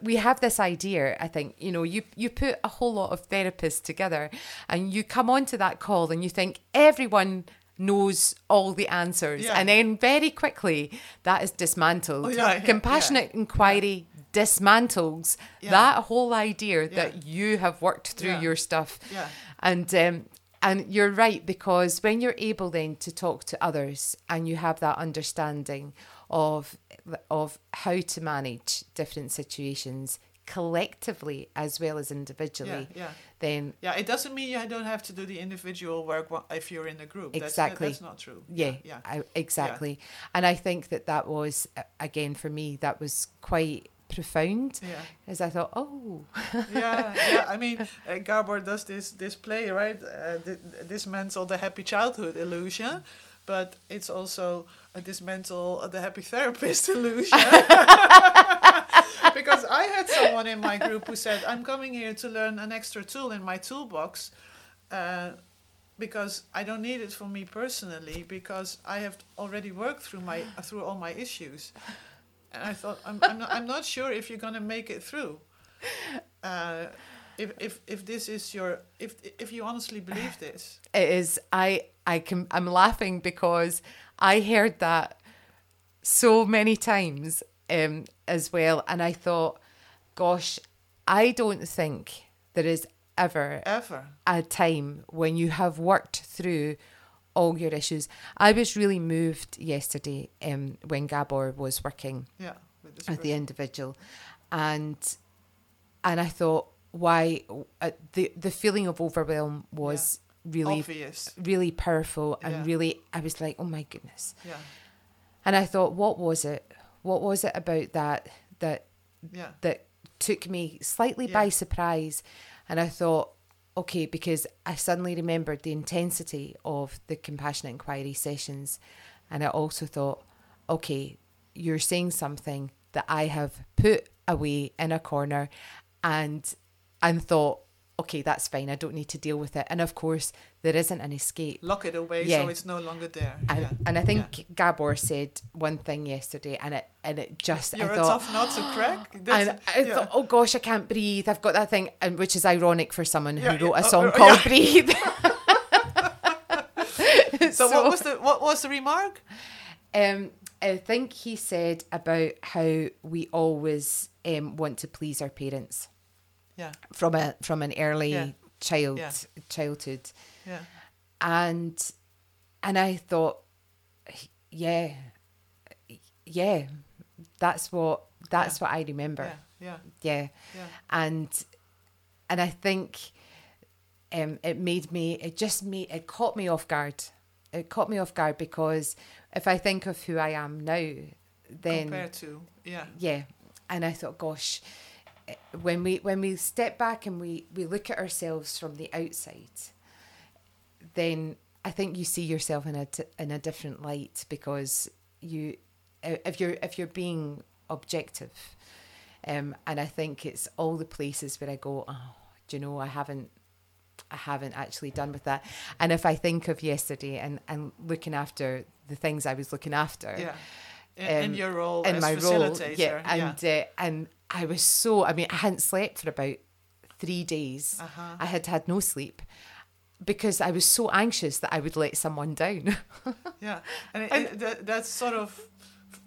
we have this idea. I think you know you you put a whole lot of therapists together, and you come onto that call and you think everyone knows all the answers, Yeah. and then very quickly that is dismantled. Oh, yeah, yeah, Compassionate inquiry dismantles Yeah. that whole idea Yeah. that you have worked through Yeah. your stuff Yeah. and um, and you're right because when you're able then to talk to others and you have that understanding of of how to manage different situations collectively as well as individually, Yeah, yeah. then Yeah, it doesn't mean you don't have to do the individual work if you're in a group. That's- Exactly. That's, not true. yeah, Yeah. I, exactly. And I think that that was again for me that was quite profound, Yeah. as I thought, oh, yeah, yeah. I mean, uh, Gabor does this this play, right? Uh, th- dismantle the happy childhood illusion, but it's also a dismantle the happy therapist illusion. because I had someone in my group who said, "I'm coming here to learn an extra tool in my toolbox." Uh, because I don't need it for me personally, because I have already worked through my through all my issues, and I thought I'm I'm not, I'm not sure if you're gonna make it through. Uh, if if if this is your if if you honestly believe this, it is i i can i'm laughing because i heard that so many times um as well and i thought gosh i don't think there is ever ever, a time when you have worked through all your issues. I was really moved yesterday um when gabor was working yeah, with this at the individual and and i thought why uh, the the feeling of overwhelm was really obvious, really powerful and Yeah. really I was like, oh my goodness. yeah, And I thought, what was it? What was it about that that yeah, that took me slightly Yeah. by surprise? And I thought, okay, because I suddenly remembered the intensity of the compassionate inquiry sessions. And I also thought, okay, you're saying something that I have put away in a corner and and thought, okay, that's fine. I don't need to deal with it. And of course, there isn't an escape. lock it away Yeah. so it's no longer there. And, yeah. and I think Gabor said one thing yesterday, and it and it just You're I a thought, tough nut to crack. and I yeah. thought, oh gosh, I can't breathe. I've got that thing, and which is ironic for someone who Yeah, wrote yeah, a uh, song uh, called yeah. "Breathe." so, what was the what was the remark? Um, I think he said about how we always um, want to please our parents Yeah, from a from an early Yeah. child Yeah. childhood, yeah, and and I thought, yeah, yeah, that's what that's what I remember. yeah, yeah, yeah. yeah. and and I think um, it made me it just made it caught me off guard. It caught me off guard because if I think of who I am now, then Compared to yeah, yeah, and I thought, gosh, when we when we step back and we we look at ourselves from the outside, then I think you see yourself in a t- in a different light because you if you're if you're being objective, um, and I think it's all the places where I go, oh, do you know, I haven't. I haven't actually done with that. And if I think of yesterday and, and looking after the things I was looking after, yeah. In, in um, your role in as my facilitator, role, yeah, and Uh, and I was so. I mean, I hadn't slept for about three days. Uh-huh. I had had no sleep because I was so anxious that I would let someone down. yeah, and, it, it, that, that's sort of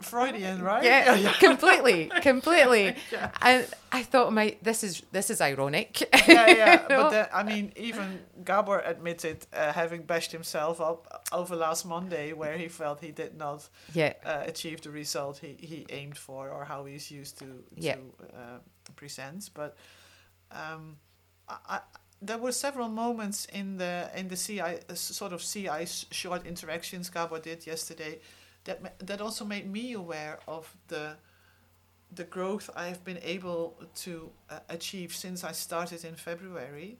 Freudian, right? yeah, completely, completely. Yeah. And I thought, my this is this is ironic. yeah, yeah. But the, I mean, even Gabor admitted uh, having bashed himself up over last Monday, where he felt he did not yeah, uh, achieve the result he, he aimed for, or how he's used to to Yeah. uh, present. But um, I, I, there were several moments in the in the CI uh, sort of CI short interactions Gabor did yesterday that that also made me aware of the the growth I have been able to uh, achieve since I started in February,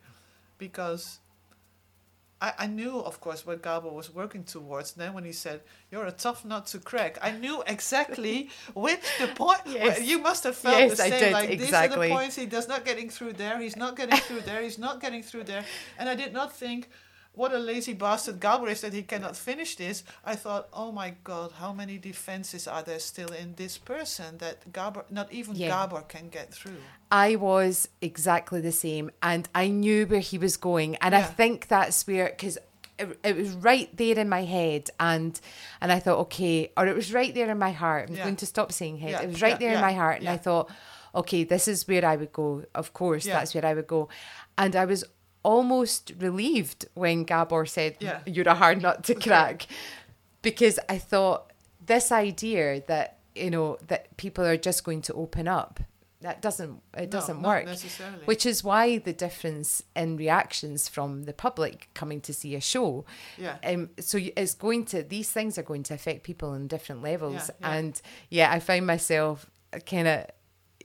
because I, I knew, of course, what Gabor was working towards. then when he said, "You're a tough nut to crack," I knew exactly which the point. Yes. You must have felt Yes, the I same. did, like these are the points he does not getting through there. He's not getting through there. He's not getting through there. And I did not think. What a lazy bastard is that he cannot finish this. I thought, oh my god, how many defenses are there still in this person that Gabor, not even Yeah. Gabor can get through? I was exactly the same, and I knew where he was going, and I think that's where because it, it was right there in my head, and and I thought, okay, or it was right there in my heart. I'm Yeah. going to stop saying head. Yeah, It was right yeah, there in my heart, and I thought, okay, this is where I would go. Of course, Yeah. that's where I would go, and I was almost relieved when Gabor said, Yeah. "You're a hard nut to crack," because I thought this idea that you know that people are just going to open up that doesn't it No, doesn't work necessarily. which is why the difference in reactions from the public coming to see a show Yeah. um so it's going to these things are going to affect people on different levels Yeah, yeah. and yeah i found myself kind of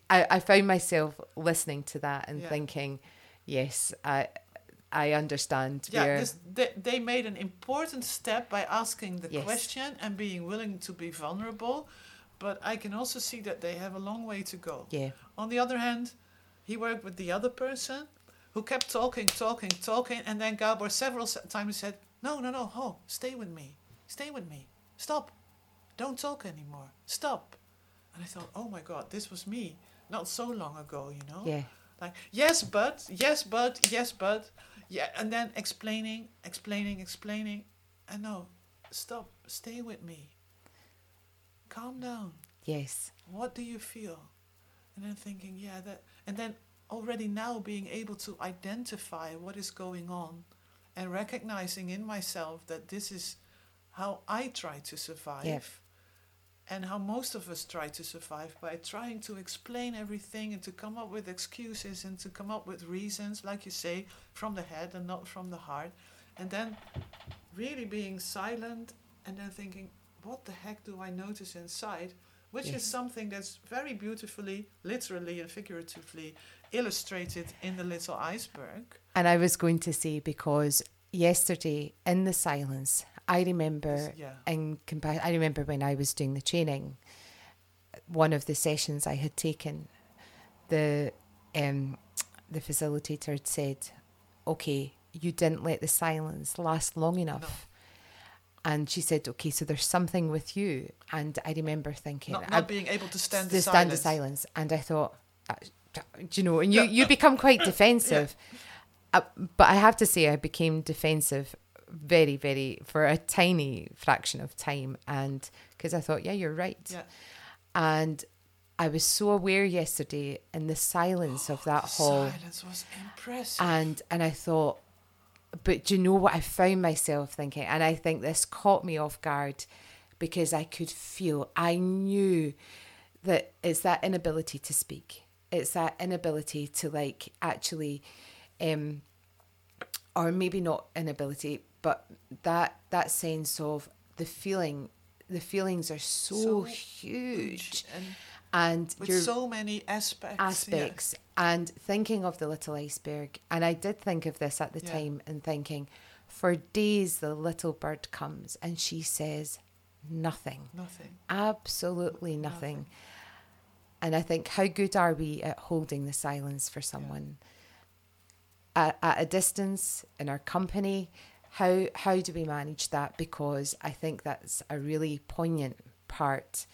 I, I found myself listening to that and Yeah. thinking yes i i understand Yeah, this, they, they made an important step by asking the Yes. question and being willing to be vulnerable. But I can also see that they have a long way to go. yeah On the other hand, he worked with the other person who kept talking, talking, talking, and then Gabor several times said, No, no, no, ho, stay with me. Stay with me. Stop. Don't talk anymore. Stop. And I thought, Oh my God, this was me not so long ago, you know? yeah Like, yes, but, yes, but, yes, but. Yeah, and then explaining, explaining, explaining. And no, stop, stay with me. Calm down. yes What do you feel? And then thinking, yeah, that, and then already now being able to identify what is going on and recognizing in myself that this is how I try to survive. And how most of us try to survive by trying to explain everything and to come up with excuses and to come up with reasons, like you say, from the head and not from the heart. And then really being silent and then thinking, what the heck do I notice inside? Which Yes. is something that's very beautifully, literally and figuratively illustrated in the little iceberg. And I was going to say because yesterday in the silence, I remember Yeah. in compa- I remember when I was doing the training, one of the sessions I had taken, the um, the facilitator had said, "Okay, you didn't let the silence last long enough." And she said, "Okay, so there's something with you." And I remember thinking, Not, I- not being able to stand to the stand the silence. And I thought, uh, do you know, and you, you become quite defensive. Uh, but I have to say, I became defensive very, very, for a tiny fraction of time. And because I thought, yeah, you're right. Yeah. And I was so aware yesterday in the silence of that hall. silence was impressive. And, and I thought, but do you know what I found myself thinking? And I think this caught me off guard because I could feel, I knew that it's that inability to speak. It's that inability to like actually, um, or maybe not inability, but that that sense of the feeling. The feelings are so, So huge, and and with so many aspects. yeah. aspects and thinking of the little iceberg and i did think of this at the Yeah. time and thinking for days the little bird comes and she says nothing Nothing. absolutely nothing and i think how good are we at holding the silence for someone at, at a distance in our company how how do we manage that because i think that's a really poignant part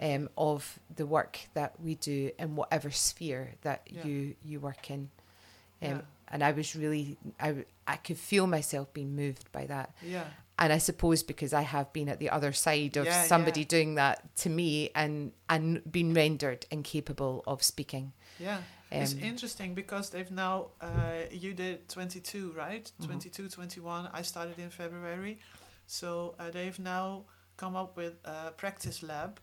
um, of the work that we do in whatever sphere that Yeah. you you work in. Um, Yeah. And I was really, I I could feel myself being moved by that. yeah. And I suppose because I have been at the other side of Yeah, somebody doing that to me and, and been rendered incapable of speaking. Yeah. It's interesting because they've now, uh, you did 22, right? Mhm. 22, 21. I started in February. So uh, they've now come up with a practice lab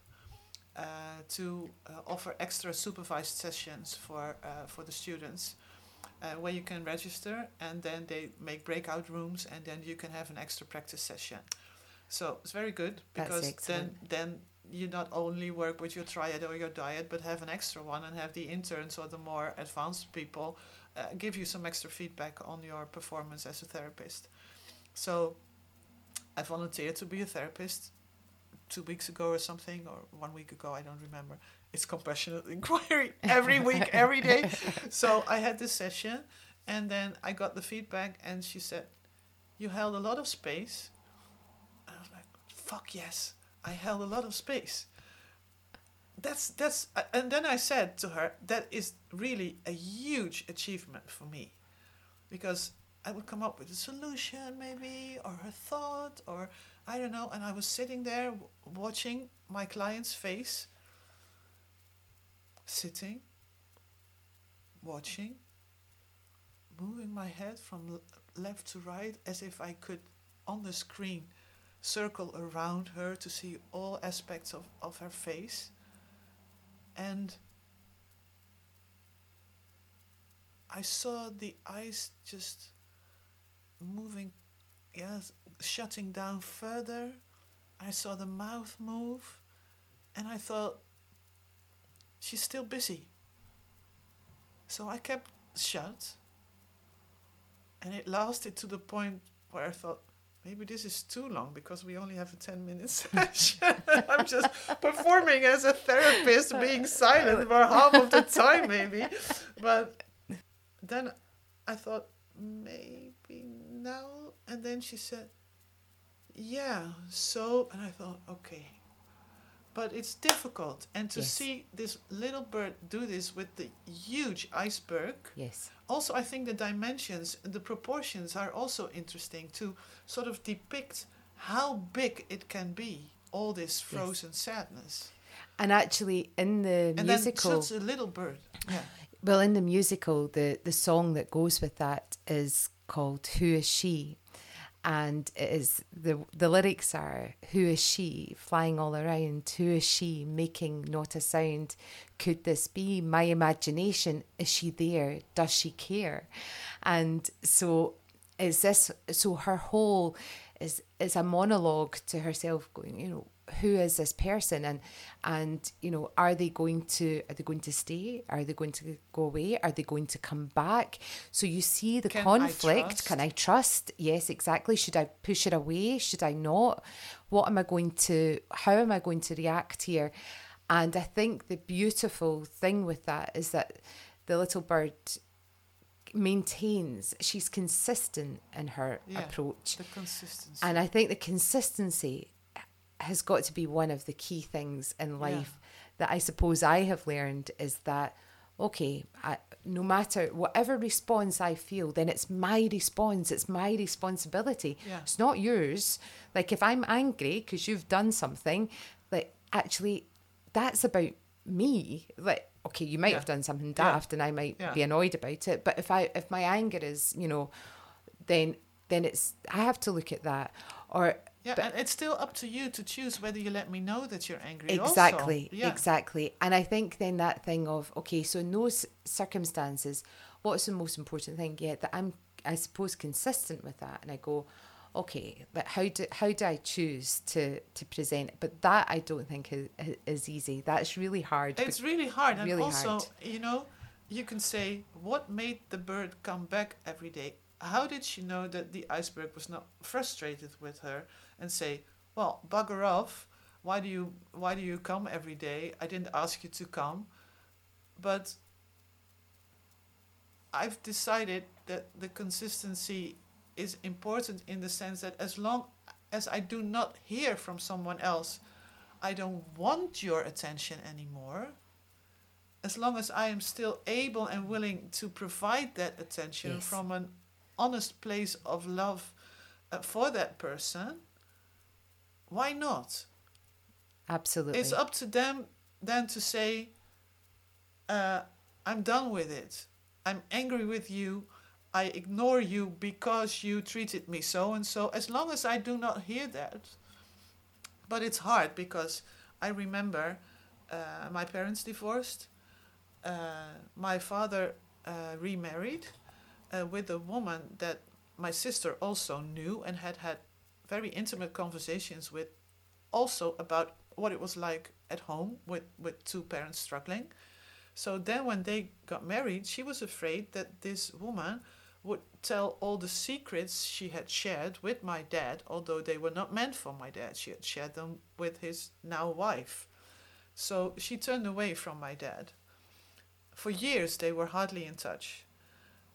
uh, to uh, offer extra supervised sessions for, uh, for the students. Uh, where you can register and then they make breakout rooms and then you can have an extra practice session. So it's very good because then then you not only work with your triad or your dyad, but have an extra one and have the interns or the more advanced people uh, give you some extra feedback on your performance as a therapist. So I volunteered to be a therapist two weeks ago or something, or one week ago, I don't remember. It's compassionate inquiry every week, every day. So I had this session, and then I got the feedback, and she said, You held a lot of space. And I was like, Fuck yes, I held a lot of space. That's that's, uh, and then I said to her, That is really a huge achievement for me, because I would come up with a solution, maybe, or a thought, or I don't know. And I was sitting there watching my client's face, sitting, watching, moving my head from left to right as if I could, on the screen, circle around her to see all aspects of, of her face. And I saw the eyes just moving, yes, shutting down further. I saw the mouth move, and I thought, she's still busy. So I kept shut, and it lasted to the point where I thought, maybe this is too long because we only have a 10 minute session. I'm just performing as a therapist, being silent for half of the time, maybe. But then I thought, maybe now. And then she said, yeah, so. And I thought, okay. But it's difficult. And to Yes. see this little bird do this with the huge iceberg. Yes. Also, I think the dimensions, the proportions are also interesting to sort of depict how big it can be, all this frozen sadness. And actually, in the And musical, then such a little bird. Yeah. well, in the musical, the the song that goes with that is called "Who Is She," and it is the the lyrics are "Who is she flying all around? Who is she making not a sound? Could this be my imagination? Is she there? Does she care?" And so is this so her whole is is a monologue to herself going you know who is this person? And and you know are they going to are they going to stay? Are they going to go away? Are they going to come back? So you see the Can conflict. trust? can i trust? Yes exactly. Should i push it away? Should i not? What am i going to how am i going to react here? And i think the beautiful thing with that is that the little bird maintains she's consistent in her Yeah. approach. The consistency. and I think the consistency has got to be one of the key things in life that I suppose I have learned is that, okay, I, no matter whatever response I feel, then it's my response, it's my responsibility. Yeah. It's not yours. Like if I'm angry because you've done something, like actually, that's about me. Like, okay, you might Yeah. have done something Yeah. daft and I might Yeah. be annoyed about it, but if I if my anger is, you know, then then it's I have to look at that or yeah, but- and it's still up to you to choose whether you let me know that you're angry. Exactly, Yeah. exactly. And I think then that thing of okay, so in those circumstances, what's the most important thing? Yeah, that I'm, I suppose, consistent with that, and I go, okay, but how do how do I choose to to present? But that I don't think is, is easy. That's really hard. It's really hard. And Really also, hard. you know, you can say, what made the bird come back every day? How did she know that the iceberg was not frustrated with her and say, well, bugger off. Why do you why do you come every day? I didn't ask you to come. But I've decided that the consistency is important in the sense that as long as I do not hear from someone else, I don't want your attention anymore. As long as I am still able and willing to provide that attention Yes. from an honest place of love uh, for that person, why not? Absolutely. It's up to them then to say, uh, I'm done with it. I'm angry with you. I ignore you because you treated me so and so. As long as I do not hear that. But it's hard because I remember uh, my parents divorced. Uh, my father uh, remarried uh, with a woman that my sister also knew and had had very intimate conversations with, also about what it was like at home with, with two parents struggling. So then, when they got married, she was afraid that this woman would tell all the secrets she had shared with my dad, although they were not meant for my dad. She had shared them with his now wife. So she turned away from my dad. For years, they were hardly in touch.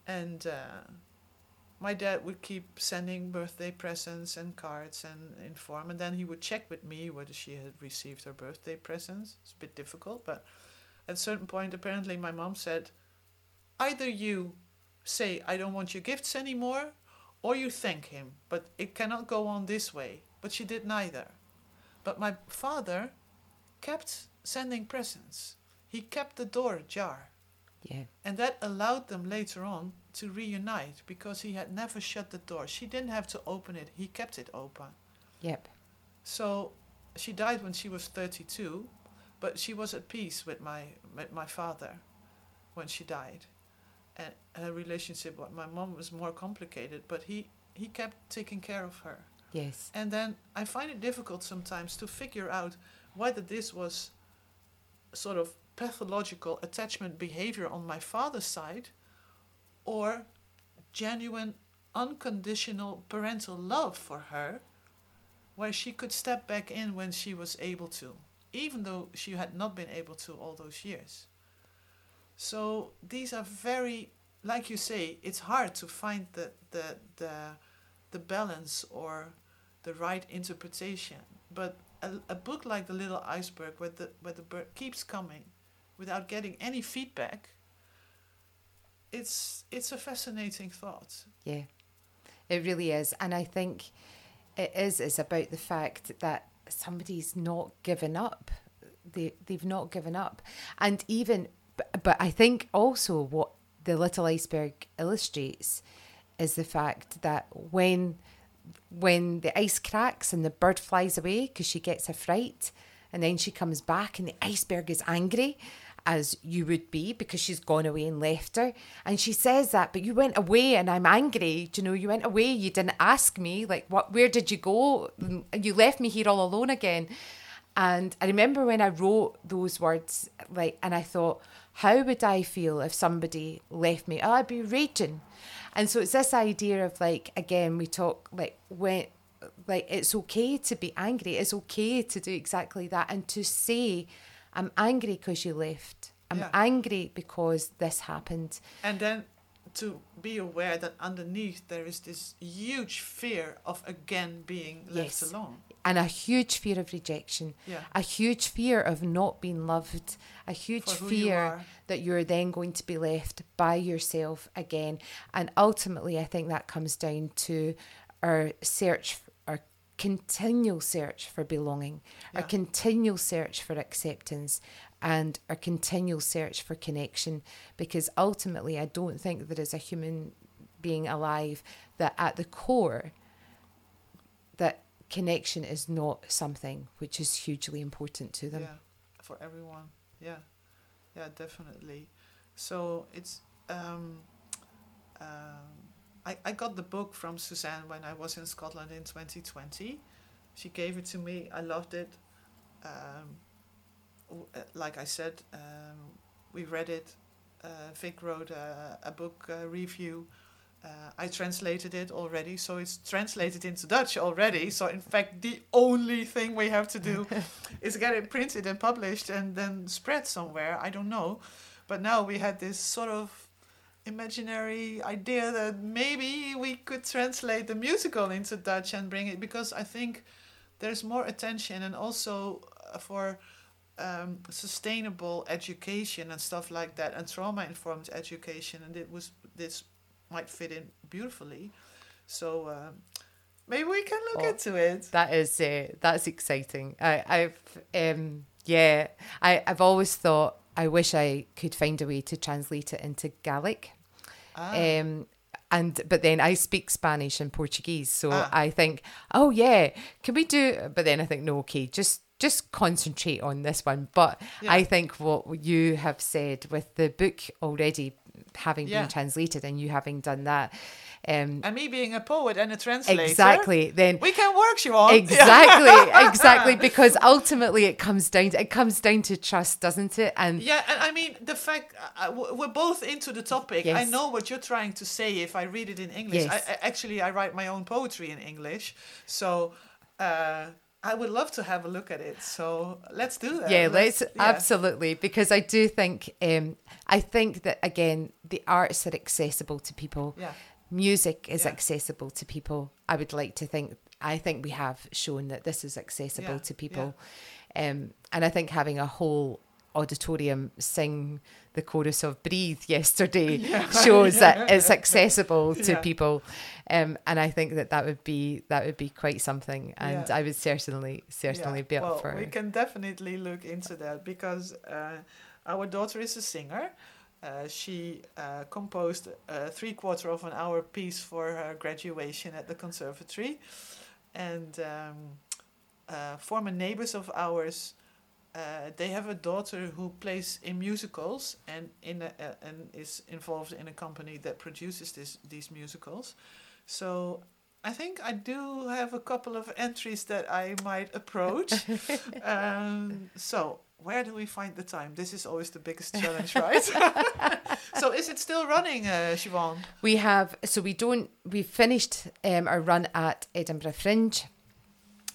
And uh, my dad would keep sending birthday presents and cards and inform, and then he would check with me whether she had received her birthday presents. It's a bit difficult, but at a certain point, apparently, my mom said, Either you say, I don't want your gifts anymore, or you thank him, but it cannot go on this way. But she did neither. But my father kept sending presents, he kept the door ajar. Yeah. And that allowed them later on to reunite because he had never shut the door. She didn't have to open it, he kept it open. Yep. So she died when she was 32, but she was at peace with my, with my father when she died. And her relationship with my mom was more complicated, but he, he kept taking care of her. Yes. And then I find it difficult sometimes to figure out whether this was sort of pathological attachment behavior on my father's side or genuine unconditional parental love for her where she could step back in when she was able to even though she had not been able to all those years. So these are very like you say it's hard to find the the the, the balance or the right interpretation. But a, a book like the little iceberg where the where the bird keeps coming without getting any feedback it's it's a fascinating thought Yeah, it really is. And I think it is, it's about the fact that somebody's not given up. They, they've not given up. And even, but, but I think also what the little iceberg illustrates is the fact that when when the ice cracks and the bird flies away because she gets a fright and then she comes back and the iceberg is angry as you would be because she's gone away and left her. And she says that but you went away and i'm angry. Do you know you went away. You didn't ask me. Like what where did you go? You left me here all alone again. And i remember when i wrote those words like and i thought how would i feel if somebody left me? Oh, i'd be raging. And so it's this idea of like again we talk like when like it's okay to be angry. It's okay to do exactly that and to say i'm angry because you left. I'm Yeah. angry because this happened. And then to be aware that underneath there is this huge fear of again being left Yes. alone. And a huge fear of rejection. Yeah. A huge fear of not being loved, a huge who you fear that you're then going to be left by yourself again. And ultimately, I think that comes down to our search, continual search for belonging, our continual search for acceptance, and our continual search for connection. Because ultimately, I don't think there is a human being alive that at the core, that connection is not something which is hugely important to them. yeah for everyone yeah yeah definitely so it's um, um, I, I got the book from Suzanne when I was in Scotland in 2020 she gave it to me I loved it um, uh, like I said um, we read it uh, Vic wrote a, a book uh, review uh, I translated it already, so it's translated into Dutch already. So, in fact, the only thing we have to do is get it printed and published and then spread somewhere. I don't know. But now we had this sort of imaginary idea that maybe we could translate the musical into Dutch and bring it because I think there's more attention and also uh, for um, sustainable education and stuff like that and trauma informed education and it was this might fit in beautifully so um, maybe we can look Oh. into it That is uh, that's exciting. I, I've um, yeah, I, I've always thought I wish I could find a way to translate it into Gaelic. ah, Um, and but then I speak Spanish and Portuguese, so Ah. I think, oh yeah, can we do? But then I think, no, okay, just just concentrate on this one. But Yeah. I think what you have said with the book already having Yeah. been translated and you having done that. Um, And me being a poet and a translator. exactly. Then We can work, Siobhan. exactly, exactly, because ultimately it comes down to, it comes down to trust, doesn't it? And Yeah, and I mean the fact uh, we're both into the topic. I know what you're trying to say. If I read it in English, Yes. I, I, actually I write my own poetry in English, so uh, I would love to have a look at it. So let's do that. yeah, let's yeah. absolutely because I do think um, I think that again the arts are accessible to people. Yeah. Music is Yeah. accessible to people. I would like to think I think we have shown that this is accessible Yeah, to people, um, and I think having a whole auditorium sing the chorus of "Breathe" yesterday shows that it's accessible to Yeah. people, um, and I think that that would be that would be quite something, and Yeah. I would certainly certainly be up well, for. we can definitely look into that because uh, our daughter is a singer. Uh, she uh, composed a three quarter of an hour piece for her graduation at the conservatory, and um, uh, former neighbors of ours. Uh, they have a daughter who plays in musicals and in a, uh, and is involved in a company that produces this these musicals. So I think I do have a couple of entries that I might approach. um, so where do we find the time? This is always the biggest challenge, right? so is it still running, uh, Siobhan? We have so we don't we finished um, our run at Edinburgh Fringe.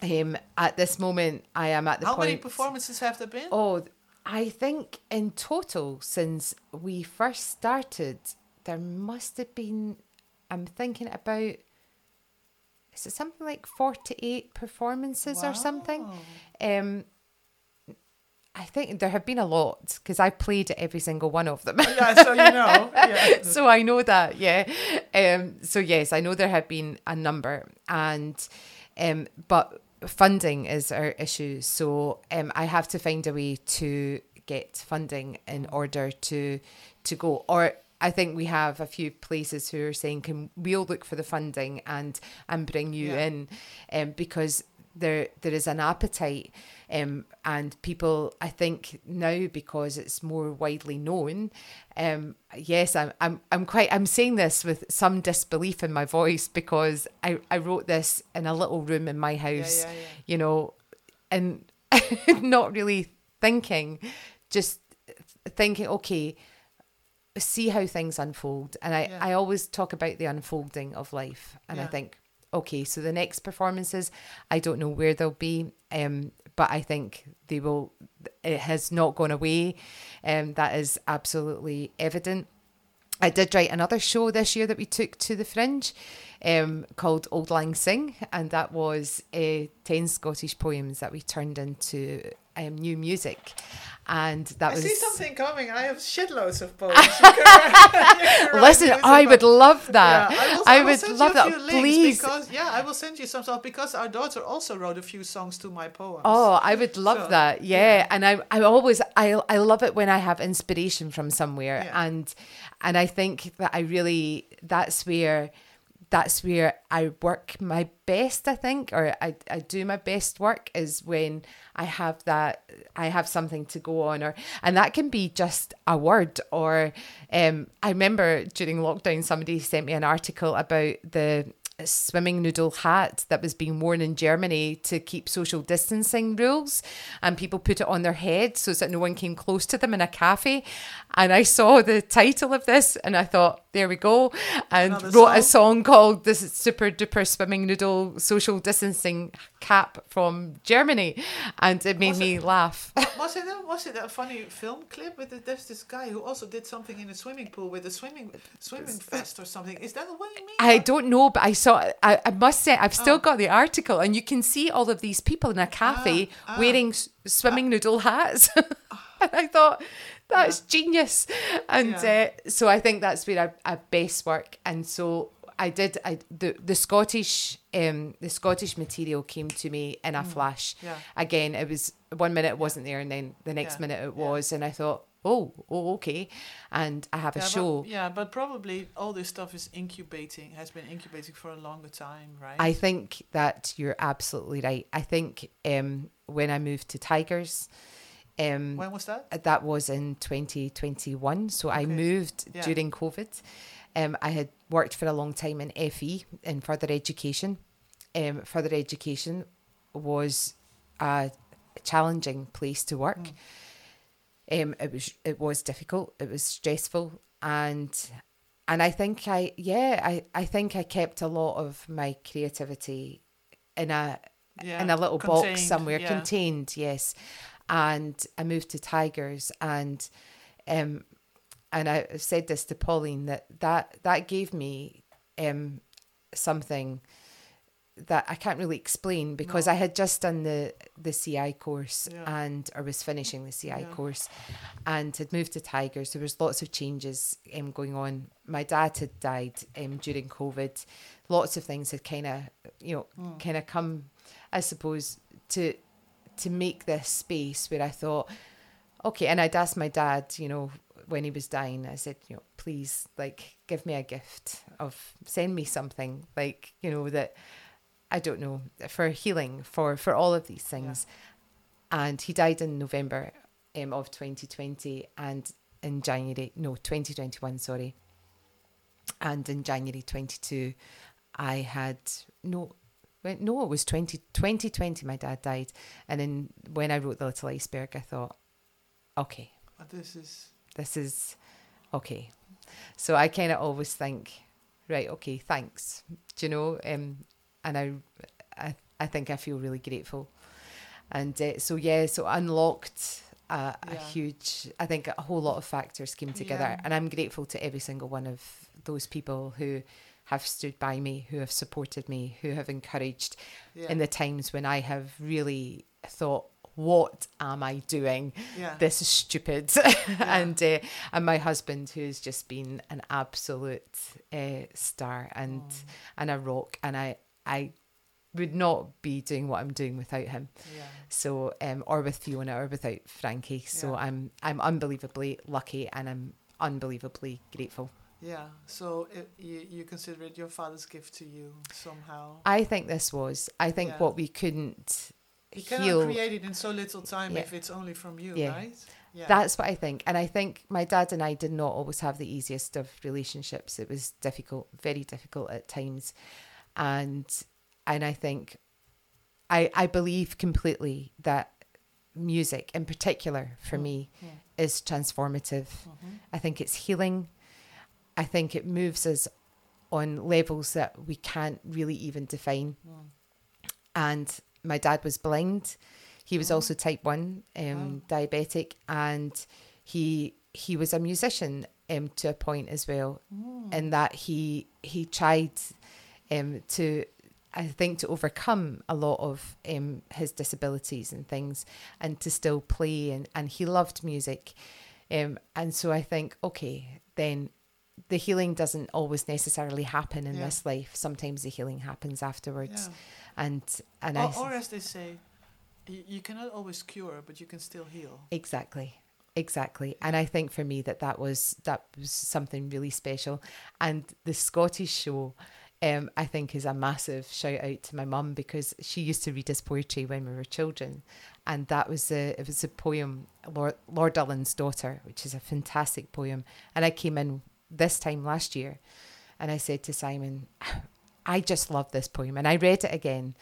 Um, at this moment, I am at the How point. many performances have there been? Oh, I think in total since we first started, there must have been. I'm thinking about. Is it something like forty-eight performances or something? Um, I think there have been a lot because I played every single one of them. yeah, so you know. Yeah. so I know that, yeah. Um, so yes, I know there have been a number, and um, but funding is our issue. So um, I have to find a way to get funding in order to to go. Or I think we have a few places who are saying, "Can we'll look for the funding and and bring you Yeah. in," um, because there there is an appetite um, and people I think now because it's more widely known um, yes I'm, I'm I'm quite I'm saying this with some disbelief in my voice because I, I wrote this in a little room in my house yeah, yeah. you know and not really thinking just thinking okay see how things unfold and I, Yeah. I always talk about the unfolding of life and I think okay so the next performances I don't know where they'll be um but I think they will it has not gone away. Um that is absolutely evident. I did write another show this year that we took to the Fringe um, called Old Lang Syng, and that was uh, 10 Scottish poems that we turned into um, new music. And that I was. I see something coming. I have shitloads of poems. You can write- you can write Listen, I would love that. Yeah, will, I will would love that. links Please. Because, yeah, I will send you some stuff because our daughter also wrote a few songs to my poems. Oh, I would love So, that. Yeah. yeah. And I I always I I love it when I have inspiration from somewhere Yeah. and and I think that I really that's where that's where I work my best, I think, or I, I do my best work is when I have that I have something to go on or and that can be just a word or um I remember during lockdown somebody sent me an article about the swimming noodle hat that was being worn in Germany to keep social distancing rules and people put it on their head so that no one came close to them in a cafe. And I saw the title of this and I thought there we go and Another wrote a song. song called this is super duper swimming noodle social distancing cap from Germany and it made Was me it- laugh Was it a, was it a funny film clip with the, there's this guy who also did something in a swimming pool with a swimming swimming vest or something? Is that what you mean? I don't know, but I saw. I, I must say, I've still Oh. got the article, and you can see all of these people in a cafe Ah, ah. wearing swimming noodle hats. and I thought that's genius, and Yeah. uh, so I think that's where I, I best work. And so I did. I the the Scottish um the Scottish material came to me in a flash. Mm. Yeah. Again, it was one minute it wasn't there, and then the next Yeah, minute it yeah. was, and I thought. Oh, oh, okay, and I have a yeah, show. But, yeah, but probably all this stuff is incubating, has been incubating for a longer time, right? I think that you're absolutely right. I think um, when I moved to Tigers, Um, When was that? that was in 2021. So I moved Yeah. during COVID. Um, I had worked for a long time in FE in further education. Um, further education was a challenging place to work. Um, it was it was difficult. It was stressful, and and I think I yeah I, I think I kept a lot of my creativity in a Yeah, in a little box somewhere yeah. contained yes and i moved to tigers and um and i said this to pauline that that that gave me um something that i can't really explain because No. i had just done the the ci course Yeah. and i was finishing the ci Yeah. course and had moved to tigers there was lots of changes um, going on my dad had died um, during covid lots of things had kind of you know Hmm. kind of come i suppose to to make this space where i thought okay and i'd asked my dad you know when he was dying i said you know please like give me a gift of send me something like you know that i don't know for healing for for all of these things. And he died in november um, of 2020 and in january no 2021 sorry. And in january 22 i had no well, no, it was 20, 2020 my dad died. And then when I wrote The Little Iceberg, I thought, okay, this is this is okay. So I kind of always think, right, okay, thanks. Do you know? Um, and I, I, I think I feel really grateful. And uh, so, yeah, so unlocked a, a Yeah. huge, I think a whole lot of factors came together. Yeah. And I'm grateful to every single one of those people who have stood by me, who have supported me, who have encouraged yeah, in the times when I have really thought, what am I doing? yeah, This is stupid. and uh, and my husband, who's just been an absolute uh, star and and a rock, and I I would not be doing what I'm doing without him. yeah. So um, or with Fiona or without Frankie. So Yeah. I'm I'm unbelievably lucky and I'm unbelievably grateful. Yeah, so it, you you consider it your father's gift to you somehow. I think this was. I think Yeah. what we couldn't He cannot heal. create it in so little time Yeah. if it's only from you, Yeah. right? Yeah, That's what I think. And I think my dad and I did not always have the easiest of relationships. It was difficult, very difficult at times. And and I think I I believe completely that music in particular for Mm. me is transformative. Mhm. I think it's healing. I think it moves us on levels that we can't really even define. Mm. And my dad was blind. He was Oh. also type one um, diabetic, and he he was a musician um, to a point as well. Mm. In that he he tried um, to I think to overcome a lot of um, his disabilities and things, and to still play and and he loved music, um, and so I think okay then. The healing doesn't always necessarily happen in Yeah. this life. Sometimes the healing happens afterwards, Yeah. and and Or, I or as they say, you, you cannot always cure, but you can still heal. Exactly. Exactly. And I think for me that that was that was something really special. And the Scottish show um, I think is a massive shout out to my mum because she used to read us poetry when we were children, and that was a it was a poem Lord, Lord Ullin's daughter, which is a fantastic poem. And I came in this time last year, and I said to Simon, I just love this poem, and I read it again,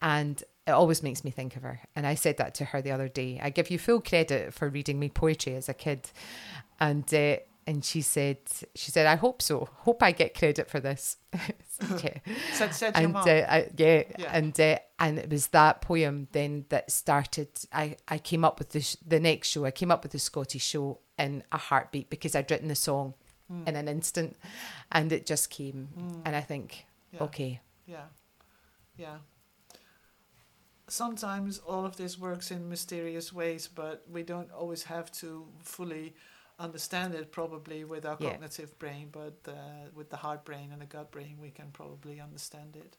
and it always makes me think of her. And I said that to her the other day. I give you full credit for reading me poetry as a kid, and uh, and she said she said I hope so. Hope I get credit for this. yeah. Said, said your And mom. uh, I, yeah, Yeah. and uh, and it was that poem then that started. I, I came up with the sh- the next show. I came up with the Scottish show in a heartbeat because I'd written the song Mm. in an instant, and it just came. Mm. And I think, yeah. okay, Yeah. Yeah. Sometimes all of this works in mysterious ways, but we don't always have to fully understand it probably with our Yeah. cognitive brain, but uh, with the heart brain and the gut brain, we can probably understand it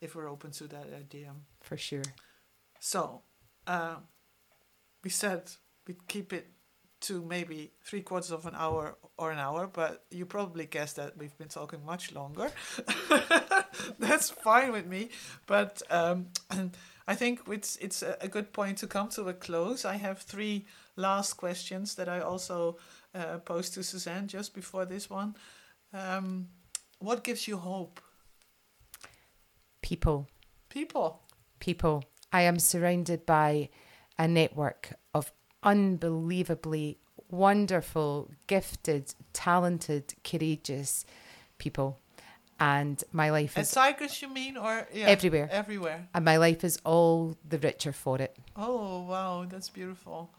if we're open to that idea. for sure. So, uh, we said we'd keep it to maybe three quarters of an hour or an hour, but you probably guessed that we've been talking much longer. That's fine with me, but um, I think it's it's a, good point to come to a close. I have three last questions that I also uh, posed to Suzanne just before this one. Um, what gives you hope? People. People. People. I am surrounded by a network of unbelievably wonderful, gifted, talented, courageous people. And my life is Cyprus, you mean, or yeah, Everywhere. Everywhere. and my life is all the richer for it. Oh wow, that's beautiful.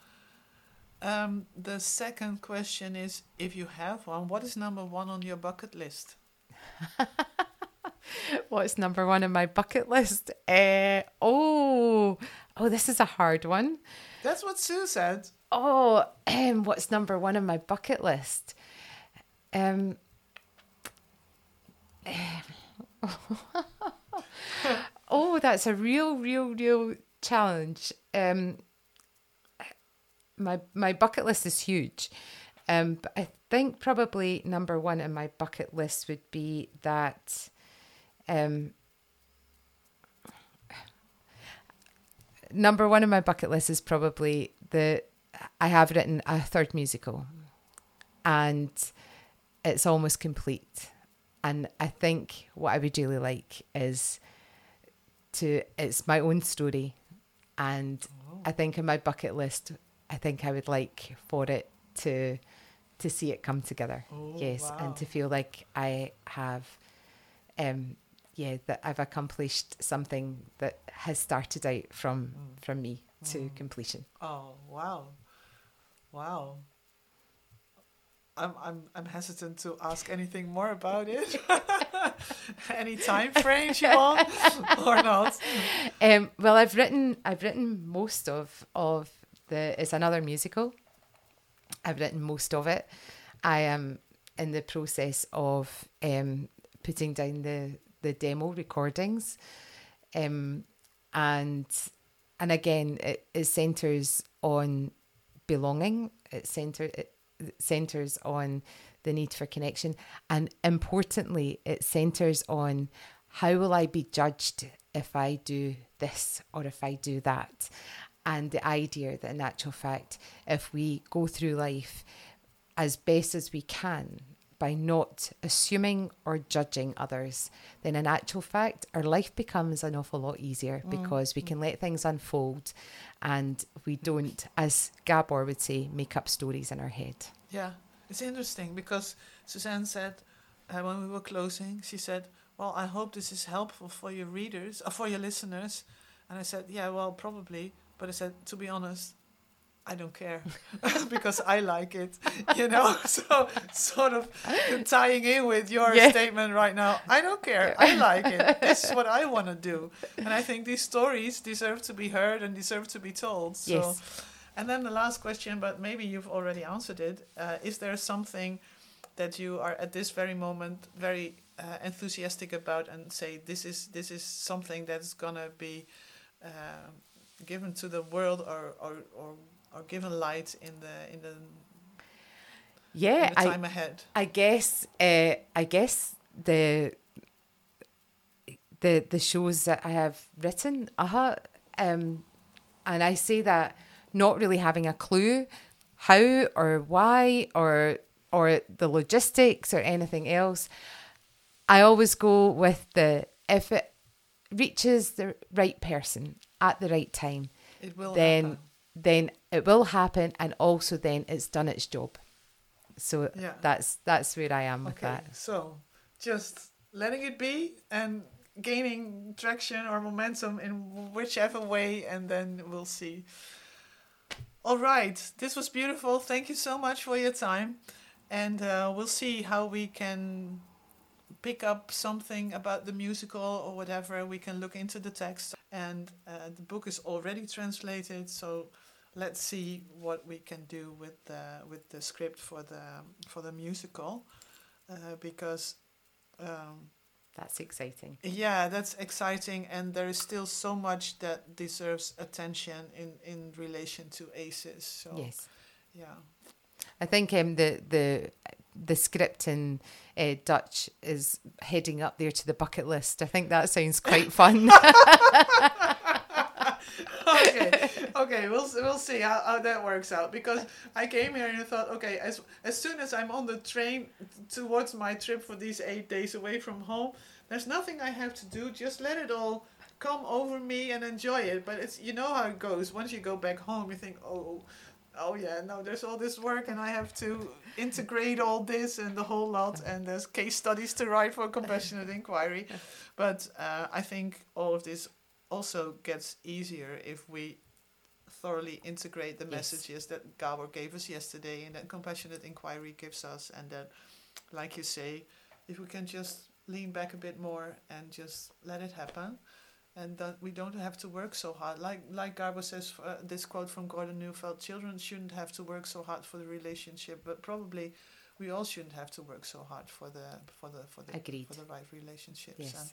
Um, the second question is, if you have one, what is number one on your bucket list? What's number one on my bucket list? Uh, oh, oh, this is a hard one. That's what Sue said. Oh, um, what's number one on my bucket list? Um, oh, that's a real, real, real challenge. Um, my my bucket list is huge, um, but I think probably number one on my bucket list would be that. Um, number one on my bucket list is probably the I have written a third musical, and it's almost complete. And I think what I would really like is to it's my own story, and I think in my bucket list, I think I would like for it to to see it come together. Oh, yes, wow. and to feel like I have, um, yeah, that I've accomplished something that has started out from from me to completion. Oh wow, wow. I'm I'm I'm hesitant to ask anything more about it. Any time frames you want or not? Um, well, I've written I've written most of of the it's another musical. I've written most of it. I am in the process of um, putting down the the demo recordings, um, and and again it, it centers on belonging. It center it centers on the need for connection, and importantly, it centers on how will I be judged if I do this or if I do that? And the idea that, in actual fact, if we go through life as best as we can by not assuming or judging others, then in actual fact, our life becomes an awful lot easier because we can let things unfold and we don't, as Gabor would say, make up stories in our head. Yeah, it's interesting because Suzanne said uh, when we were closing, she said, "Well, I hope this is helpful for your readers or for your listeners," and I said, "Yeah, well, probably." But I said, to be honest, I don't care because I like it, you know. So sort of tying in with your Yeah. statement right now, I don't care. I like it. This is what I want to do, and I think these stories deserve to be heard and deserve to be told. So. Yes. And then the last question, but maybe you've already answered it. Uh, is there something that you are at this very moment very uh, enthusiastic about, and say this is this is something that's gonna be uh, given to the world, or or, or or given light in the in the, in Yeah, the I, time ahead? I guess uh, I guess the the the shows that I have written, uh-huh, um, and I say that not really having a clue how or why or or the logistics or anything else. I always go with the if it reaches the right person at the right time, It will then happen. Then it will happen, and also then it's done its job. So Yeah. that's that's where I am with that. so just letting it be and gaining traction or momentum in whichever way, and then we'll see. All right, this was beautiful. Thank you so much for your time, and uh, we'll see how we can pick up something about the musical or whatever. We can look into the text, and uh, the book is already translated, so let's see what we can do with the with the script for the for the musical, uh, because. Um, That's exciting. yeah, that's exciting, and there is still so much that deserves attention in in relation to ACEs. So Yes, yeah, I think um, the the the script in uh, Dutch is heading up there to the bucket list. I think that sounds quite fun. okay, okay, we'll we'll see how, how that works out because I came here and I thought, okay, as as soon as I'm on the train towards my trip for these eight days away from home, there's nothing I have to do. Just let it all come over me and enjoy it. But it's you know how it goes. Once you go back home, you think, oh, oh yeah, no, there's all this work and I have to integrate all this and the whole lot. And there's case studies to write for compassionate inquiry. But uh, I think all of this also gets easier if we thoroughly integrate the Yes. messages that Gabor gave us yesterday and that compassionate inquiry gives us and that like you say if we can just lean back a bit more and just let it happen and that we don't have to work so hard like like Gabor says uh, this quote from Gordon Neufeld children shouldn't have to work so hard for the relationship but probably we all shouldn't have to work so hard for the for the for the Agreed. for the right relationships Yes. and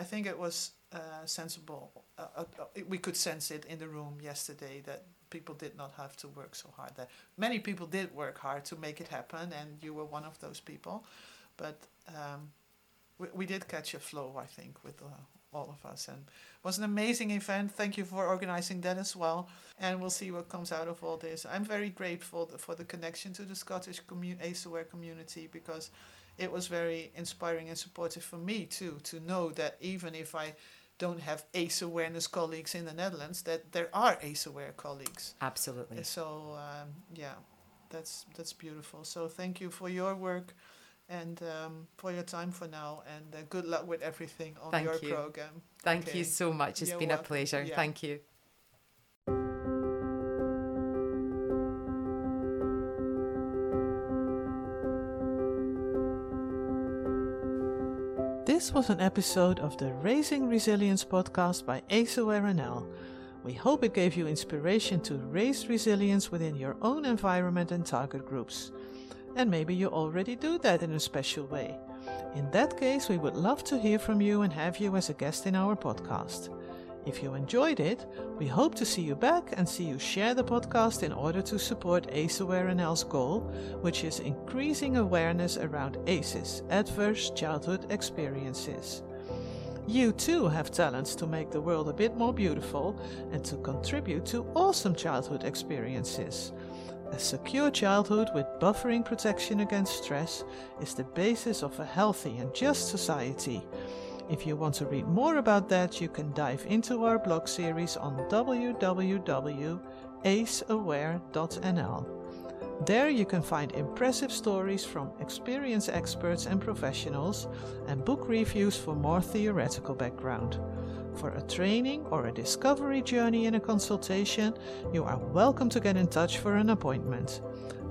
I think it was uh, sensible. Uh, uh, uh, we could sense it in the room yesterday that people did not have to work so hard. That many people did work hard to make it happen, and you were one of those people. But um, we, we did catch a flow, I think, with all of us, and it was an amazing event. Thank you for organizing that as well, and we'll see what comes out of all this. I'm very grateful for the connection to the Scottish commu- ACE Aware community because it was very inspiring and supportive for me too to know that even if I don't have ACE awareness colleagues in the Netherlands, that there are ACE aware colleagues. Absolutely. So um, yeah, that's that's beautiful. So thank you for your work and um, for your time for now, and uh, good luck with everything on Thank your you. program. Thank Okay. you so much. It's You're been a pleasure. Yeah. Thank you. This was an episode of the Raising Resilience podcast by Aware We hope it gave you inspiration to raise resilience within your own environment and target groups. And maybe you already do that in a special way. In that case, we would love to hear from you and have you as a guest in our podcast. If you enjoyed it, we hope to see you back and see you share the podcast in order to support ACE Aware NL's goal, which is increasing awareness around ACEs, adverse childhood experiences. You too have talents to make the world a bit more beautiful and to contribute to awesome childhood experiences. A secure childhood with buffering protection against stress is the basis of a healthy and just society. If you want to read more about that, you can dive into our blog series on www.aceaware.nl. There you can find impressive stories from experienced experts and professionals and book reviews for more theoretical background. For a training or a discovery journey in a consultation, you are welcome to get in touch for an appointment.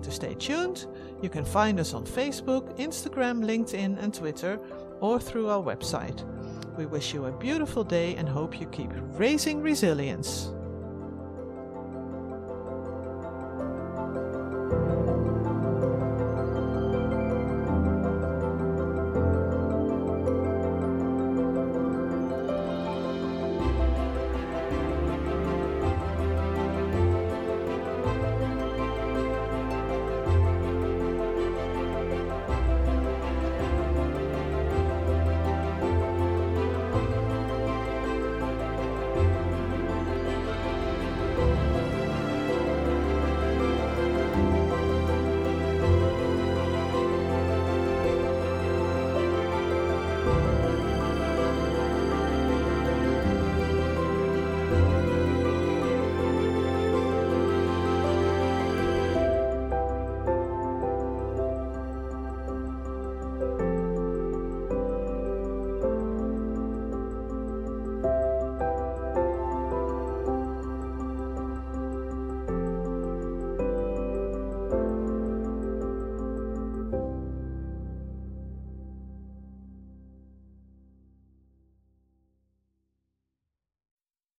To stay tuned, you can find us on Facebook, Instagram, LinkedIn, and Twitter, or through our website. We wish you a beautiful day and hope you keep raising resilience.